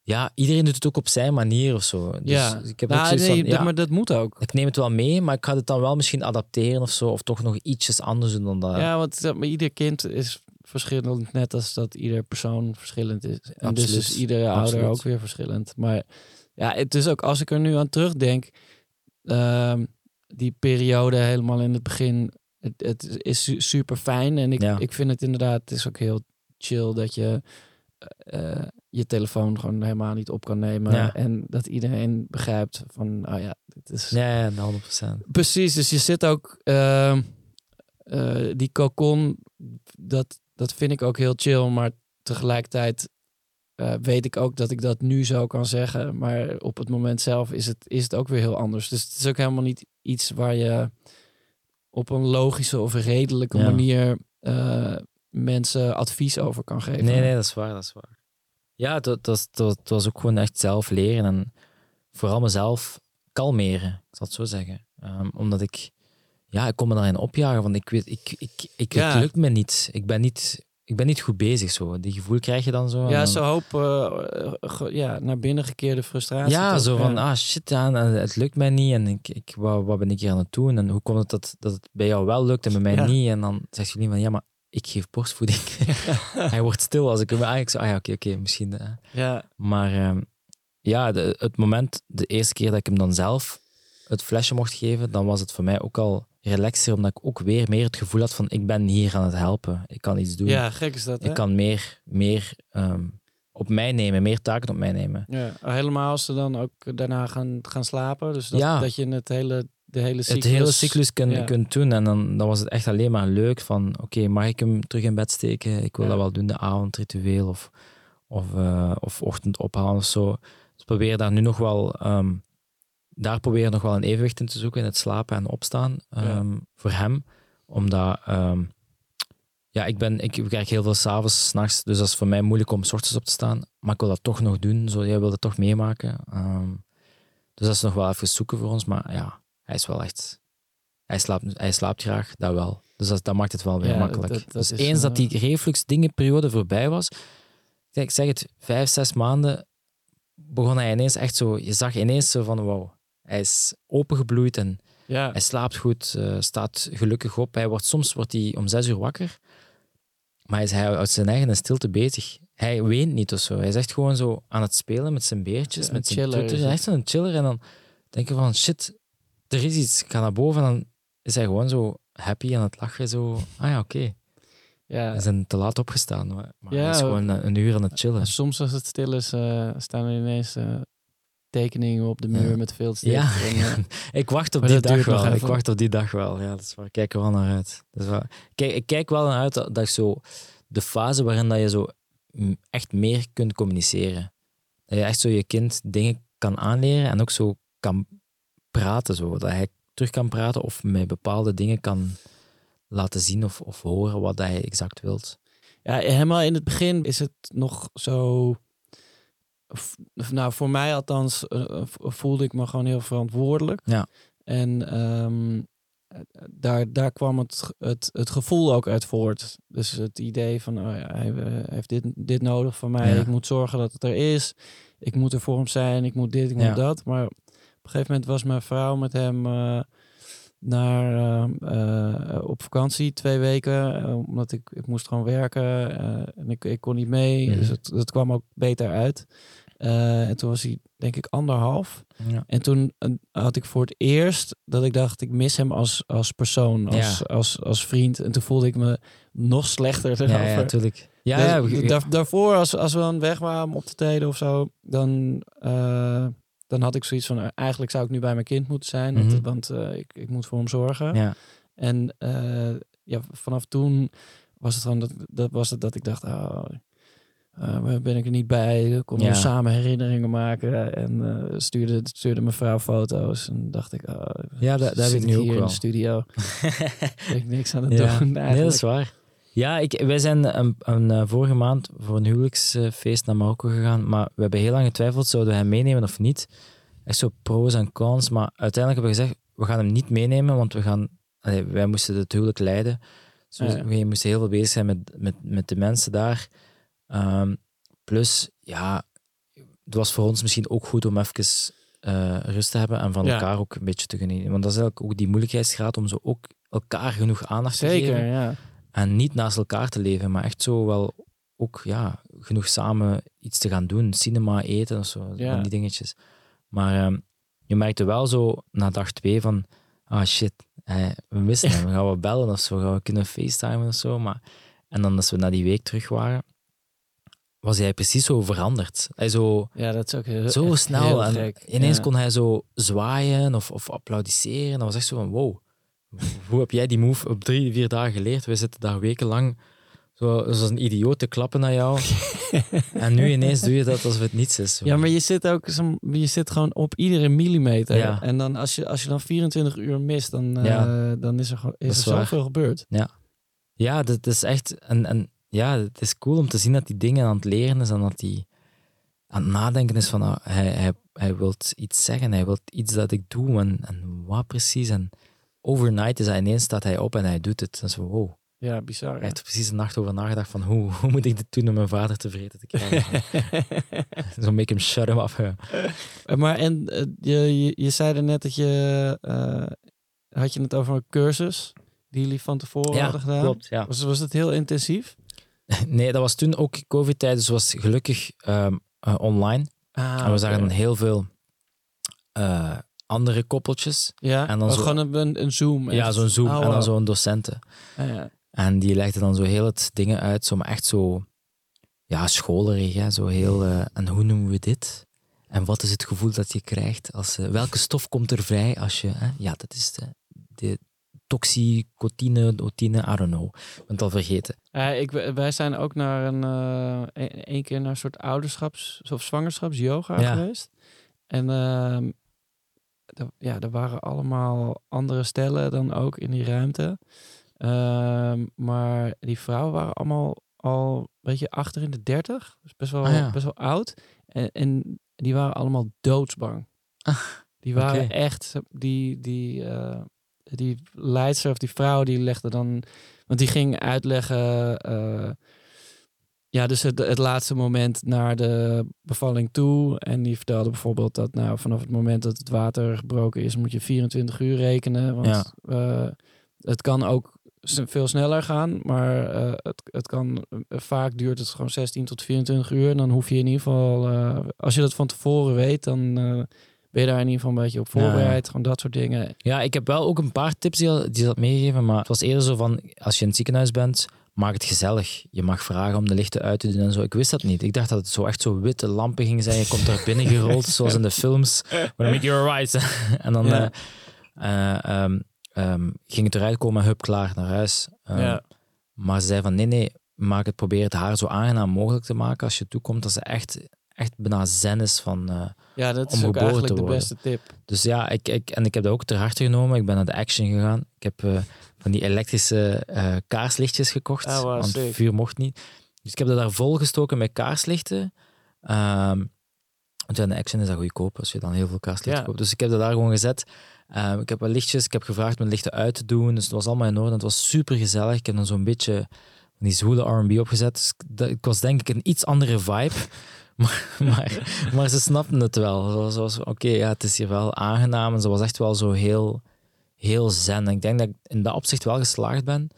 Speaker 3: Ja, iedereen doet het ook op zijn manier of zo. Dus
Speaker 1: ja,
Speaker 3: ik heb
Speaker 1: nou, nee,
Speaker 3: van, ja,
Speaker 1: maar dat moet ook.
Speaker 3: ik neem het wel mee, maar ik ga het dan wel misschien adapteren of zo. Of toch nog ietsjes anders doen dan dat.
Speaker 1: Ja, want maar, ieder kind is verschillend, net als dat ieder persoon verschillend is. En dus is iedere ouder ook weer verschillend. Maar ja, het is ook als ik er nu aan terugdenk, ehm, die periode helemaal in het begin, het, het is su- super fijn. En ik,
Speaker 3: Ja.
Speaker 1: ik vind het inderdaad, het is ook heel chill dat je eh, je telefoon gewoon helemaal niet op kan nemen.
Speaker 3: Ja.
Speaker 1: En dat iedereen begrijpt van, oh ja, dit is...
Speaker 3: Ja, ja, 100%.
Speaker 1: Precies, dus je zit ook, ehm, eh, die cocon, dat, dat vind ik ook heel chill, maar tegelijkertijd eh, weet ik ook dat ik dat nu zo kan zeggen, maar op het moment zelf is het, is het ook weer heel anders. Dus het is ook helemaal niet iets waar je op een logische of redelijke
Speaker 3: Ja.
Speaker 1: manier eh, mensen advies over kan geven.
Speaker 3: Nee, nee, dat is waar, dat is waar. Ja, was, het, was- het was ook gewoon echt zelf leren en vooral mezelf kalmeren, ik zal het zo zeggen. Ehm, omdat ik, ja, ik kon me daarin opjagen, want ik weet, ik, ik, ik,
Speaker 1: Ja.
Speaker 3: het lukt me niet. Ik ben niet, ik ben niet goed bezig zo. Die gevoel krijg je dan zo.
Speaker 1: Ja,
Speaker 3: dan-
Speaker 1: zo hoop eh, ja, naar binnen gekeerde frustratie.
Speaker 3: Ja,
Speaker 1: toch?
Speaker 3: zo van,
Speaker 1: Ja.
Speaker 3: ah shit, ja, en het lukt mij niet en ik, ik, wat, wat ben ik hier aan het doen? En hoe komt het dat, dat het bij jou wel lukt en bij mij
Speaker 1: Ja.
Speaker 3: niet? En dan zegt jullie van, ja, maar ik geef borstvoeding. Hij wordt stil als ik hem eigenlijk zo, ah ja, oké, oké, misschien. eh.
Speaker 1: ja,
Speaker 3: Maar ehm, ja, de, het moment, de eerste keer dat ik hem dan zelf het flesje mocht geven, dan was het voor mij ook al relaxer, omdat ik ook weer meer het gevoel had van, ik ben hier aan het helpen. Ik kan iets doen.
Speaker 1: ja, gek is dat, hè?
Speaker 3: ik kan meer, meer ehm, op mij nemen, meer taken op mij nemen.
Speaker 1: Ja, helemaal als ze dan ook daarna gaan, gaan slapen. Dus dat,
Speaker 3: Ja.
Speaker 1: dat je het hele, de hele cyclus...
Speaker 3: het hele cyclus kun,
Speaker 1: ja.
Speaker 3: kunt doen. En dan, dan was het echt alleen maar leuk van, oké, mag ik hem terug in bed steken? Ik wil
Speaker 1: Ja.
Speaker 3: dat wel doen, de avondritueel of, of, eh, of ochtend ophalen of zo. Dus probeer daar nu nog wel, ehm, daar probeer nog wel een evenwicht in te zoeken in het slapen en opstaan ehm, voor hem. Omdat, ehm, ja, ik, ben, ik werk heel veel s'avonds, s'nachts, dus dat is voor mij moeilijk om 's ochtends op te staan. Maar ik wil dat toch nog doen, zo, jij wil dat toch meemaken. Ehm, dus dat is nog wel even zoeken voor ons, maar ja, hij is wel echt hij slaapt, hij slaapt graag, dat wel. Dus dat, dat maakt het wel weer
Speaker 1: Ja,
Speaker 3: makkelijk.
Speaker 1: dat- dat
Speaker 3: dus
Speaker 1: is,
Speaker 3: eens dat
Speaker 1: eh,
Speaker 3: die reflux-dingenperiode voorbij was, ik zeg het, vijf, zes maanden, begon hij ineens echt zo, je zag ineens zo van, wauw, hij is opengebloeid en
Speaker 1: Ja,
Speaker 3: hij slaapt goed, eh, staat gelukkig op. Hij wordt, soms wordt hij om zes uur wakker, maar hij is hij uit zijn eigen stilte bezig. Hij weent niet of zo. Hij is echt gewoon zo aan het spelen met zijn beertjes,
Speaker 1: Een
Speaker 3: met zijn
Speaker 1: chiller
Speaker 3: toeters.
Speaker 1: is.
Speaker 3: Echt zo'n chiller. En dan denk je van, shit, er is iets. Ik ga naar boven en dan is hij gewoon zo happy aan het lachen. Zo, ah ja, oké.
Speaker 1: ja.
Speaker 3: We zijn te laat opgestaan, maar, maar
Speaker 1: Ja,
Speaker 3: hij is gewoon een, een uur aan het chillen.
Speaker 1: Soms als het stil is, eh, staan er ineens eh, tekeningen op de muur
Speaker 3: Ja.
Speaker 1: met veel
Speaker 3: Ja.
Speaker 1: En, eh,
Speaker 3: ik wacht op
Speaker 1: Maar
Speaker 3: die dag wel. Ik wacht op die dag wel. Ja, dat is waar. Ik kijk er wel naar uit. Dat is waar. Kijk, ik kijk wel naar uit dat, dat ik zo de fase waarin dat je zo echt meer kunt communiceren. Dat je echt zo je kind dingen kan aanleren en ook zo kan praten. Zo. Dat hij terug kan praten of met bepaalde dingen kan laten zien of, of horen wat hij exact wilt.
Speaker 1: Ja, helemaal in het begin is het nog zo. Nou, voor mij althans eh, v- voelde ik me gewoon heel verantwoordelijk.
Speaker 3: Ja.
Speaker 1: En ehm, eh, daar, daar kwam het, het, het gevoel ook uit voort. Dus het idee van, oh ja, hij eh, heeft dit, dit nodig van mij.
Speaker 3: Ja.
Speaker 1: Ik moet zorgen dat het er is. Ik moet er voor hem zijn. Ik moet dit, ik moet
Speaker 3: Ja.
Speaker 1: dat. Maar op een gegeven moment was mijn vrouw met hem eh, naar, eh, eh, op vakantie twee weken. eh, omdat ik, ik moest gewoon werken eh, en ik, ik kon niet mee.
Speaker 3: Mhm.
Speaker 1: Dus het, het kwam ook beter uit. Eh, en toen was hij denk ik anderhalf.
Speaker 3: Ja.
Speaker 1: En toen eh, had ik voor het eerst dat ik dacht, ik mis hem als, als persoon, als,
Speaker 3: Ja.
Speaker 1: als, als vriend. En toen voelde ik me nog slechter erover.
Speaker 3: Ja, ja, natuurlijk. Ja,
Speaker 1: Dus
Speaker 3: ja, we-
Speaker 1: daar- daarvoor, als, als we dan weg waren om op te treden of zo, dan, eh, dan had ik zoiets van, eigenlijk zou ik nu bij mijn kind moeten zijn, want,
Speaker 3: Mhm.
Speaker 1: want ik, ik moet voor hem zorgen.
Speaker 3: ja.
Speaker 1: En ja, vanaf toen was het gewoon dat, dat, was het dat ik dacht, oh, waar ben ik er niet bij? Konden we samen herinneringen maken en eh, stuurde, stuurde mijn vrouw foto's. En dacht ik, oh,
Speaker 3: Ja, dat heb
Speaker 1: zit
Speaker 3: ik nu
Speaker 1: hier in
Speaker 3: wel.
Speaker 1: de studio. ik niks aan het
Speaker 3: Ja.
Speaker 1: doen
Speaker 3: Nee,
Speaker 1: eigenlijk.
Speaker 3: dat is waar. Ja, ik, wij zijn een, een, eh, vorige maand voor een huwelijksfeest naar Marokko gegaan, maar we hebben heel lang getwijfeld, zouden we hem meenemen of niet? Echt zo pros en cons, maar uiteindelijk hebben we gezegd, we gaan hem niet meenemen, want we gaan, allee, wij moesten het huwelijk leiden. Dus we,
Speaker 1: Ja.
Speaker 3: we moesten heel veel bezig zijn met, met, met de mensen daar. Ehm, plus, ja, het was voor ons misschien ook goed om even eh, rust te hebben en van
Speaker 1: Ja.
Speaker 3: elkaar ook een beetje te genieten. Want dat is eigenlijk ook die moeilijkheidsgraad om zo ook elkaar genoeg aandacht te geven.
Speaker 1: Ja.
Speaker 3: En niet naast elkaar te leven, maar echt zo wel ook ja, genoeg samen iets te gaan doen. Cinema, eten of zo,
Speaker 1: Ja.
Speaker 3: die dingetjes. Maar ehm, je merkte wel zo na dag twee van, ah shit, hij- we missen hem. Gaan we bellen of zo? Gaan we kunnen facetimen of zo? Maar, en dan als we na die week terug waren, was hij precies zo veranderd. Hij zo,
Speaker 1: Ja, dat is ook heel,
Speaker 3: zo snel.
Speaker 1: heel
Speaker 3: En ineens
Speaker 1: Ja.
Speaker 3: kon hij zo zwaaien of, of applaudisseren. Dat was echt zo van, wow, hoe heb jij die move op drie, vier dagen geleerd? We zitten daar wekenlang zo, zoals een idioot te klappen naar jou. en nu ineens doe je dat alsof het niets is.
Speaker 1: Ja, maar je zit ook zo, je zit gewoon op iedere millimeter.
Speaker 3: Ja.
Speaker 1: En dan als je, als je dan 24 uur mist, dan, eh,
Speaker 3: Ja.
Speaker 1: dan is er, gewoon- is er
Speaker 3: is waar.
Speaker 1: zoveel gebeurd.
Speaker 3: Ja, dat is echt. En, en ja, het is cool om te zien dat die dingen aan het leren is en dat hij aan het nadenken is van ah, hij, hij, hij wil iets zeggen, hij wil iets dat ik doe en, en wat precies. En overnight is hij ineens staat hij op en hij doet het. En zo, wow.
Speaker 1: Ja, bizar.
Speaker 3: Hij heeft er precies een nacht over nagedacht van hoe, hoe moet ik dit doen om mijn vader tevreden te krijgen. zo make him shut him up. ja.
Speaker 1: Eh, maar en eh, je, je, je zei er net dat je eh, had je het over een cursus die jullie van tevoren hadden gedaan.
Speaker 3: klopt. Ja.
Speaker 1: Was, was het heel intensief?
Speaker 3: Nee, dat was toen ook COVID-tijd, dus was gelukkig ehm, eh, online.
Speaker 1: Ah,
Speaker 3: en we zagen dan heel veel eh, andere koppeltjes.
Speaker 1: Ja,
Speaker 3: en dan zo-
Speaker 1: gewoon een, een Zoom.
Speaker 3: Ja, zo'n Zoom
Speaker 1: Oh,
Speaker 3: en dan zo'n docenten.
Speaker 1: Ah, ja.
Speaker 3: En die legde dan zo heel het dingen uit, zo maar echt zo, ja, scholerig, hè, zo heel, eh, en hoe noemen we dit? En wat is het gevoel dat je krijgt als, welke stof komt er vrij als je, hè? ja, dat is de, de toxicotine, otine, I don't know, ik ben het al vergeten.
Speaker 1: Eh, ik, wij zijn ook naar een, eh, een, één keer naar een soort ouderschaps- of zwangerschaps-yoga
Speaker 3: Ja.
Speaker 1: geweest. En ehm, ja, er waren allemaal andere stellen dan ook in die ruimte. Ehm, maar die vrouwen waren allemaal al een beetje achter in de dertig. Dus best wel,
Speaker 3: Ah, ja.
Speaker 1: best wel oud. En, en die waren allemaal doodsbang.
Speaker 3: Ah,
Speaker 1: die waren echt, die, die, eh, die leidster of die vrouw, die legde dan, want die ging uitleggen, eh, ja, dus het, het laatste moment naar de bevalling toe. En die vertelde bijvoorbeeld dat nou, vanaf het moment dat het water gebroken is, moet je 24 uur rekenen. Want
Speaker 3: Ja.
Speaker 1: eh, het kan ook veel sneller gaan, maar eh, het, het kan, vaak duurt het gewoon 16 tot 24 uur. En dan hoef je in ieder geval, als je dat van tevoren weet, dan ben je daar in ieder geval een beetje op
Speaker 3: Ja, ja.
Speaker 1: voorbereid. Gewoon dat soort dingen.
Speaker 3: Ja, ik heb wel ook een paar tips die, ze had meegegeven, maar het was eerder zo van, als je in het ziekenhuis bent, maak het gezellig. Je mag vragen om de lichten uit te doen en zo. Ik wist dat niet. Ik dacht dat het zo echt zo witte lampen ging zijn. Je komt er binnen gerold, zoals in de films. Make you en dan
Speaker 1: Ja.
Speaker 3: eh, eh, ehm, ehm, ging het eruit komen, hup, klaar, naar huis. Ehm,
Speaker 1: ja.
Speaker 3: Maar ze zei van, nee, nee, maak het, probeer het haar zo aangenaam mogelijk te maken als je toekomt. Dat ze echt, echt bijna zen is van... eh,
Speaker 1: ja, dat is ook eigenlijk
Speaker 3: te
Speaker 1: de beste tip.
Speaker 3: dus ja, ik, ik, en ik heb dat ook ter harte genomen. Ik ben naar de Action gegaan. Ik heb eh, van die elektrische eh, kaarslichtjes gekocht.
Speaker 1: Ah, wow,
Speaker 3: want
Speaker 1: sick.
Speaker 3: vuur mocht niet. Dus ik heb dat daar vol gestoken met kaarslichten. Ehm want ja, de Action is dat goedkoop als je dan heel veel kaarslichten
Speaker 1: Ja.
Speaker 3: koopt. Dus ik heb dat daar gewoon gezet. Ehm, ik heb wat lichtjes. Ik heb gevraagd mijn lichten uit te doen. Dus het was allemaal in orde. Het was super gezellig. Ik heb dan zo'n beetje die zwoele R&B opgezet. Dus dat, ik was denk ik een iets andere vibe. Maar, maar, ze snapten het wel. Was, oké, ja, het is hier wel aangenaam. En ze was echt wel zo heel, heel zen. En ik denk dat ik in dat opzicht wel geslaagd ben.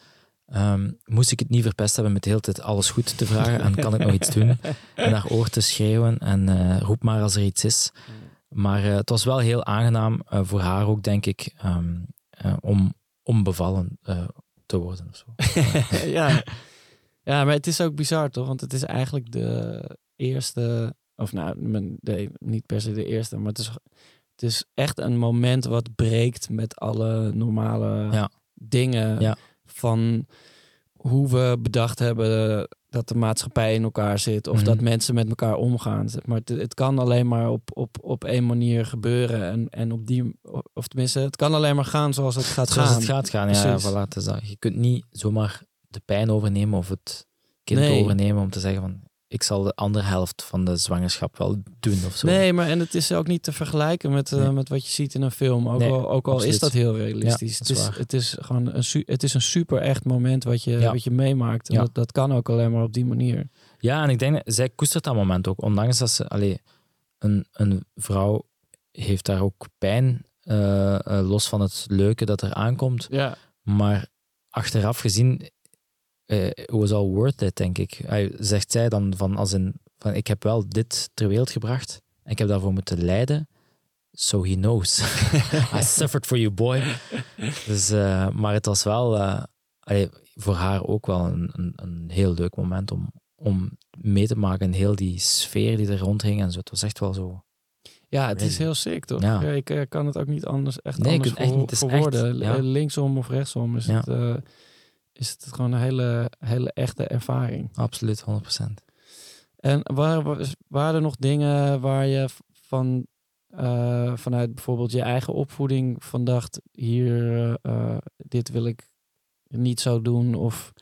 Speaker 3: Ehm, moest ik het niet verpest hebben met de hele tijd alles goed te vragen en kan ik nog iets doen? En naar oor te schreeuwen en eh, roep maar als er iets is. Maar eh, het was wel heel aangenaam eh, voor haar ook, denk ik, ehm, eh, om, om bevallen te worden. Of zo.
Speaker 1: ja. ja, maar het is ook bizar toch? Want het is eigenlijk de eerste, of nou, mijn- nee, niet per se de eerste, maar het is, het is echt een moment wat breekt met alle normale
Speaker 3: Ja.
Speaker 1: dingen
Speaker 3: Ja.
Speaker 1: van hoe we bedacht hebben dat de maatschappij in elkaar zit of
Speaker 3: Mhm.
Speaker 1: dat mensen met elkaar omgaan. Maar het, het kan alleen maar op, op, op één manier gebeuren en, en op die, of tenminste, het kan alleen maar gaan zoals het gaat
Speaker 3: Zoals
Speaker 1: gaan.
Speaker 3: het gaat gaan, ja, voilà, dat. Je kunt niet zomaar de pijn overnemen of het kind
Speaker 1: Nee.
Speaker 3: overnemen om te zeggen van ik zal de andere helft van de zwangerschap wel doen of zo.
Speaker 1: Nee, maar en het is ook niet te vergelijken met, eh, met wat je ziet in een film. Ook
Speaker 3: Nee,
Speaker 1: al, ook al is dat heel realistisch.
Speaker 3: Ja, dat
Speaker 1: het,
Speaker 3: is
Speaker 1: het gewoon een, su- het is een super echt moment wat je,
Speaker 3: Ja.
Speaker 1: wat je meemaakt. En
Speaker 3: Ja.
Speaker 1: dat, dat kan ook alleen maar op die manier.
Speaker 3: Ja, en ik denk, dat zij koestert dat moment ook. Ondanks dat ze, allee, een, een vrouw heeft daar ook pijn, eh, eh, los van het leuke dat er aankomt.
Speaker 1: Ja,
Speaker 3: Maar achteraf gezien, eh was all worth it, denk ik. Hij zegt zij dan van, als een, van, ik heb wel dit ter wereld gebracht en ik heb daarvoor moeten lijden. so he knows. I suffered for you, boy. Dus, eh, maar het was wel eh, allee, voor haar ook wel een, een, een heel leuk moment om, om mee te maken in heel die sfeer die er rondhing en zo. Het was echt wel zo.
Speaker 1: Ja, het is heel sick, toch?
Speaker 3: Ja.
Speaker 1: Ik kan het ook niet anders, echt
Speaker 3: Nee,
Speaker 1: anders
Speaker 3: echt. Het is
Speaker 1: voor
Speaker 3: echt, ja.
Speaker 1: Linksom of rechtsom is,
Speaker 3: Ja.
Speaker 1: het, is het gewoon een hele, hele echte ervaring.
Speaker 3: Absoluut, 100%.
Speaker 1: En waren, waren er nog dingen waar je van, eh, vanuit bijvoorbeeld je eigen opvoeding van dacht, hier, eh, dit wil ik niet zo doen of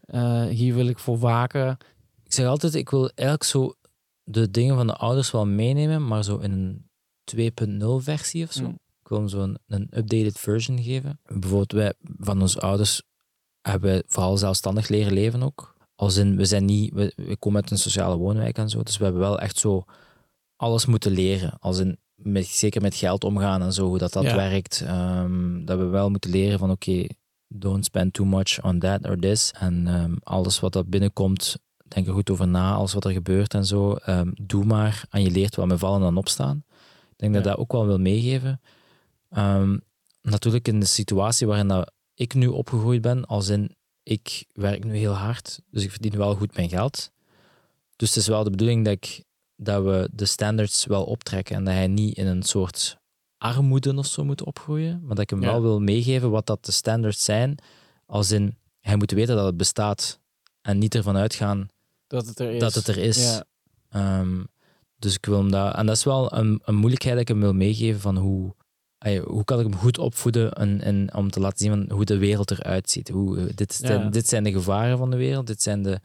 Speaker 1: eh, hier wil ik voor waken?
Speaker 3: Ik zeg altijd, ik wil eigenlijk zo de dingen van de ouders wel meenemen, maar zo in een 2.0 versie of zo.
Speaker 1: Mm.
Speaker 3: Ik wil hem zo een, een updated version geven. Bijvoorbeeld, wij van onze ouders hebben wij vooral zelfstandig leren leven ook. Als in, we zijn niet, we, we komen uit een sociale woonwijk en zo, dus we hebben wel echt zo alles moeten leren. Als in, met, zeker met geld omgaan en zo, hoe dat, dat
Speaker 1: Ja.
Speaker 3: werkt. Ehm, dat we wel moeten leren van, oké, don't spend too much on that or this. En ehm, alles wat dat binnenkomt, denk er goed over na, alles wat er gebeurt en zo. Ehm, doe maar en je leert wel met vallen en opstaan. Ik denk dat
Speaker 1: Ja.
Speaker 3: dat ook wel wil meegeven. Natuurlijk in de situatie waarin dat ik nu opgegroeid ben, als in ik werk nu heel hard, dus ik verdien wel goed mijn geld. Dus het is wel de bedoeling dat, ik, dat we de standards wel optrekken en dat hij niet in een soort armoede of zo moet opgroeien, maar dat ik hem
Speaker 1: Ja.
Speaker 3: wel wil meegeven wat dat de standards zijn, als in hij moet weten dat het bestaat en niet ervan uitgaan
Speaker 1: Dat het er is.
Speaker 3: dat het er is.
Speaker 1: Ja.
Speaker 3: Ehm, dus ik wil hem dat... En dat is wel een, een moeilijkheid dat ik hem wil meegeven van hoe... hoe kan ik hem goed opvoeden en, en om te laten zien van hoe de wereld eruit ziet. Hoe, eh, dit, zijn,
Speaker 1: Ja.
Speaker 3: dit zijn de gevaren van de wereld, dit zijn de,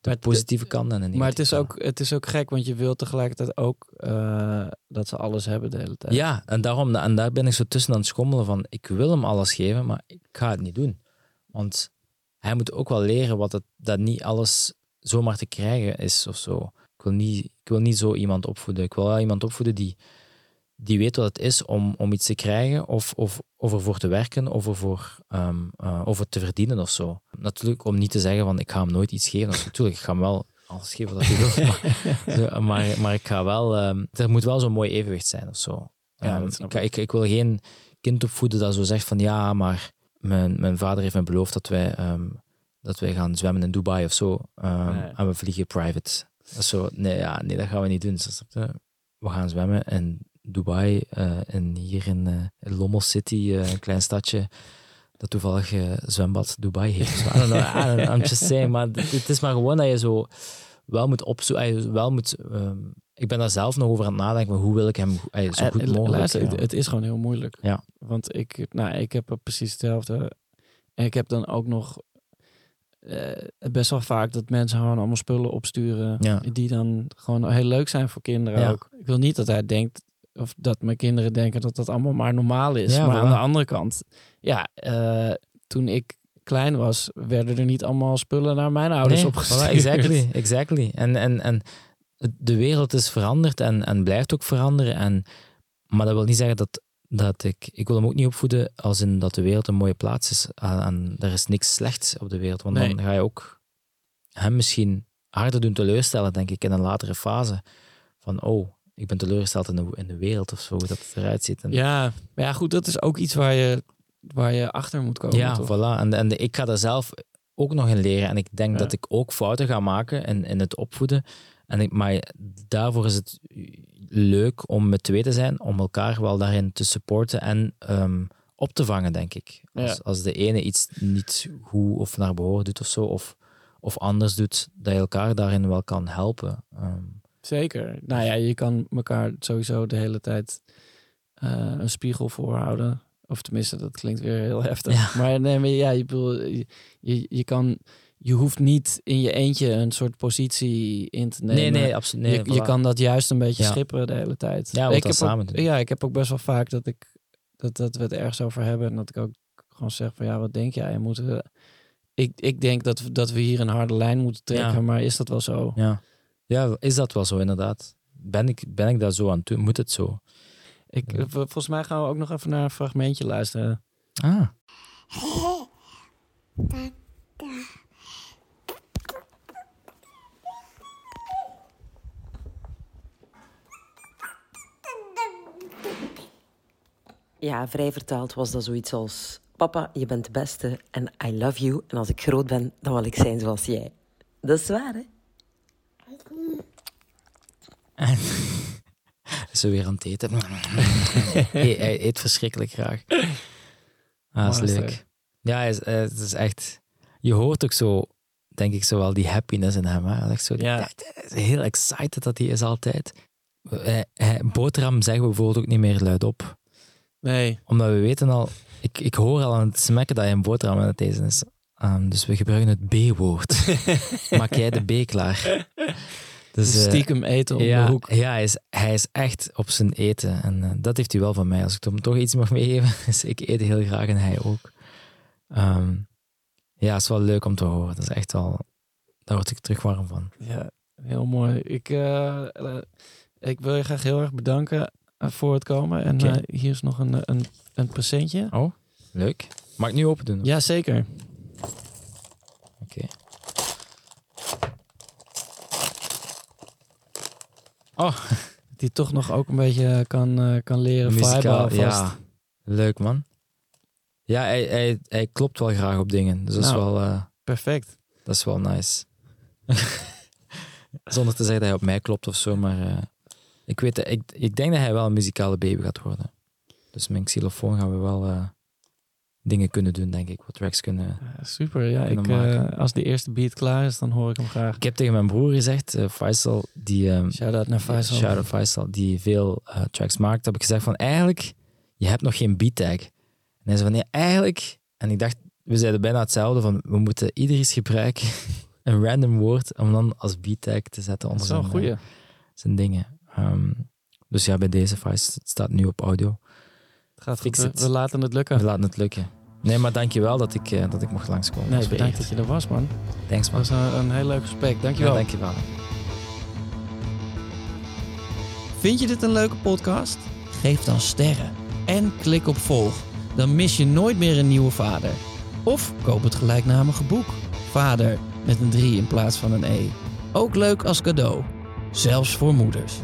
Speaker 3: de positieve kanten en de
Speaker 1: Maar het is, ook, het is ook gek, want je wilt tegelijkertijd ook eh, dat ze alles hebben de hele tijd.
Speaker 3: Ja, en, daarom, en daar ben ik zo tussen aan het schommelen van, ik wil hem alles geven, maar ik ga het niet doen. Want hij moet ook wel leren wat het, dat niet alles zomaar te krijgen is of zo. Ik wil niet, ik wil niet zo iemand opvoeden. Ik wil wel iemand opvoeden die, die weet wat het is om, om iets te krijgen of, of, of ervoor te werken of ervoor ehm, eh, of het te verdienen of zo. Natuurlijk om niet te zeggen van, ik ga hem nooit iets geven. Natuurlijk, ik ga hem wel alles geven wat hij wil. Maar, maar, maar ik ga wel... ehm, er moet wel zo'n mooi evenwicht zijn of zo.
Speaker 1: Ja,
Speaker 3: Ehm, ik, ik, ik wil geen kind opvoeden dat zo zegt van ja, maar mijn, mijn vader heeft me beloofd dat wij, dat wij gaan zwemmen in Dubai of zo.
Speaker 1: Nee.
Speaker 3: En we vliegen private. Zo, nee, ja, nee, dat gaan we niet doen. We gaan zwemmen in Dubai eh, en hier in, eh, Lommel City, eh, een klein stadje dat toevallig zwembad Dubai heeft. So, I don't know, I don't know, I'm just saying. Maar het is maar gewoon dat je zo wel moet opzoeken. Wel moet, ehm, ik ben daar zelf nog over aan het nadenken. maar Hoe wil ik hem zo goed mogelijk...
Speaker 1: luister,
Speaker 3: ja.
Speaker 1: het, is gewoon heel moeilijk.
Speaker 3: Ja.
Speaker 1: Want ik, nou, ik heb precies hetzelfde. En ik heb dan ook nog best wel vaak dat mensen gewoon allemaal spullen opsturen.
Speaker 3: Ja.
Speaker 1: Die dan gewoon heel leuk zijn voor kinderen
Speaker 3: Ja.
Speaker 1: ook. Ik wil niet dat hij denkt, of dat mijn kinderen denken dat dat allemaal maar normaal is.
Speaker 3: Ja,
Speaker 1: maar aan de andere kant, ja, eh, toen ik klein was, werden er niet allemaal spullen naar mijn ouders
Speaker 3: Nee,
Speaker 1: opgestuurd.
Speaker 3: voilà, exactly, exactly. En, en, en de wereld is veranderd en, en blijft ook veranderen. En, maar dat wil niet zeggen dat, dat ik... Ik wil hem ook niet opvoeden als in dat de wereld een mooie plaats is. En, en er is niks slechts op de wereld. Want
Speaker 1: Nee.
Speaker 3: dan ga je ook hem misschien harder doen teleurstellen, denk ik, in een latere fase. Van, oh, ik ben teleurgesteld in de, in de wereld of zo, hoe dat het eruit ziet. En,
Speaker 1: Ja, maar ja, goed, dat is ook iets waar je, waar je achter moet komen.
Speaker 3: Ja,
Speaker 1: toch?
Speaker 3: voilà. En, en ik ga daar zelf ook nog in leren. En ik denk
Speaker 1: Ja.
Speaker 3: dat ik ook fouten ga maken in, in het opvoeden. En ik, maar daarvoor is het leuk om met twee te zijn, om elkaar wel daarin te supporten en ehm, op te vangen, denk ik. Als,
Speaker 1: Ja.
Speaker 3: als de ene iets niet goed of naar behoren doet of zo, of, of anders doet, dat je elkaar daarin wel kan helpen. Ehm,
Speaker 1: Zeker. Nou ja, je kan elkaar sowieso de hele tijd eh, een spiegel voorhouden. Of tenminste, dat klinkt weer heel heftig.
Speaker 3: Ja.
Speaker 1: Maar nee, maar ja, je, bedoel, je, je, kan, je hoeft niet in je eentje een soort positie in te nemen.
Speaker 3: nee, nee, absoluut. Nee,
Speaker 1: je, je kan dat juist een beetje
Speaker 3: Ja.
Speaker 1: schipperen de hele tijd.
Speaker 3: Ja,
Speaker 1: ik heb
Speaker 3: samen
Speaker 1: ook. Ja, ik heb ook best wel vaak dat ik dat, dat we het ergens over hebben en dat ik ook gewoon zeg van ja, wat denk jij? Moeten we, ik, ik denk dat we, dat we hier een harde lijn moeten trekken,
Speaker 3: Ja.
Speaker 1: maar is dat wel zo?
Speaker 3: Ja. Ja, is dat wel zo, inderdaad? Ben ik, ben ik daar zo aan toe? Moet het zo?
Speaker 1: Ik, volgens mij gaan we ook nog even naar een fragmentje luisteren.
Speaker 3: Ah.
Speaker 4: Ja, vrij vertaald was dat zoiets als... Papa, je bent de beste en I love you. En als ik groot ben, dan wil ik zijn zoals jij. Dat is waar, hè?
Speaker 3: Zo weer aan het eten. hij, hij eet verschrikkelijk graag. Ah, dat is leuk. Ja, is, eh, het is echt... Je hoort ook zo, denk ik, zo wel die happiness in hem. Hè? Echt zo, die-
Speaker 1: Ja.
Speaker 3: hij is heel excited dat hij is altijd. Hij, hij, boterham zeggen we bijvoorbeeld ook niet meer luidop.
Speaker 1: Nee.
Speaker 3: Omdat we weten al... Ik, ik hoor al aan het smekken dat hij een boterham aan het eten is. Ehm, dus we gebruiken het B-woord. Maak jij de B klaar? Dus, eh,
Speaker 1: Stiekem eten op
Speaker 3: ja,
Speaker 1: de hoek.
Speaker 3: Ja, hij is, hij is echt op zijn eten. En eh, dat heeft hij wel van mij. Als ik hem toch iets mag meegeven, is ik eet heel graag en hij ook. Ehm, ja, het is wel leuk om te horen. Dat is echt wel... Daar word ik terug warm van.
Speaker 1: Ja, heel mooi. Ik, eh, ik wil je graag heel erg bedanken voor het komen. En hier is nog een, een, een presentje.
Speaker 3: Oh, leuk. Mag ik nu open doen?
Speaker 1: Ja, zeker.
Speaker 3: Oké. Oh,
Speaker 1: Die toch nog ook een beetje kan, eh, kan leren
Speaker 3: muzikaal. Ja, leuk man. Ja, hij, hij, hij klopt wel graag op dingen. Dus dat, is,
Speaker 1: Nou.
Speaker 3: wel, eh,
Speaker 1: Perfect.
Speaker 3: dat is wel nice. Zonder te zeggen dat hij op mij klopt of zo, maar eh, ik, weet, ik, ik denk dat hij wel een muzikale baby gaat worden. Dus een xylofoon gaan we wel dingen kunnen doen, denk ik. Wat tracks kunnen...
Speaker 1: Ja, super. Ja,
Speaker 3: Kunnen
Speaker 1: ik, eh, als die eerste beat klaar is, dan hoor ik hem graag.
Speaker 3: Ik heb tegen mijn broer gezegd, eh, Faisal, die... ehm,
Speaker 1: Shout-out naar Faisal.
Speaker 3: Shout out Faisal, die veel eh, tracks maakt, heb ik gezegd van eigenlijk, je hebt nog geen beat tag. En hij zei van nee, eigenlijk, en ik dacht, we zeiden bijna hetzelfde van we moeten ieder eens gebruiken, een random woord, om dan als beat tag te zetten
Speaker 1: Dat
Speaker 3: onder
Speaker 1: is wel een
Speaker 3: zijn,
Speaker 1: goeie.
Speaker 3: zijn dingen. Ehm, dus ja, bij deze Faisal, het staat nu op audio.
Speaker 1: Het gaat goed. We, laten het lukken.
Speaker 3: We laten het lukken. Nee, maar dankjewel dat ik, eh, dat ik mocht langskomen.
Speaker 1: Nee, bedankt dat je er was, man.
Speaker 3: Thanks man.
Speaker 1: Dat was een, een heel leuk gesprek.
Speaker 3: Ja,
Speaker 1: Dankjewel.
Speaker 3: dankjewel.
Speaker 1: Vind je dit een leuke podcast? Geef dan sterren en klik op volg. Dan mis je nooit meer een nieuwe vader. Of koop het gelijknamige boek. Vader met een 3 in plaats van een E. Ook leuk als cadeau. Zelfs voor moeders.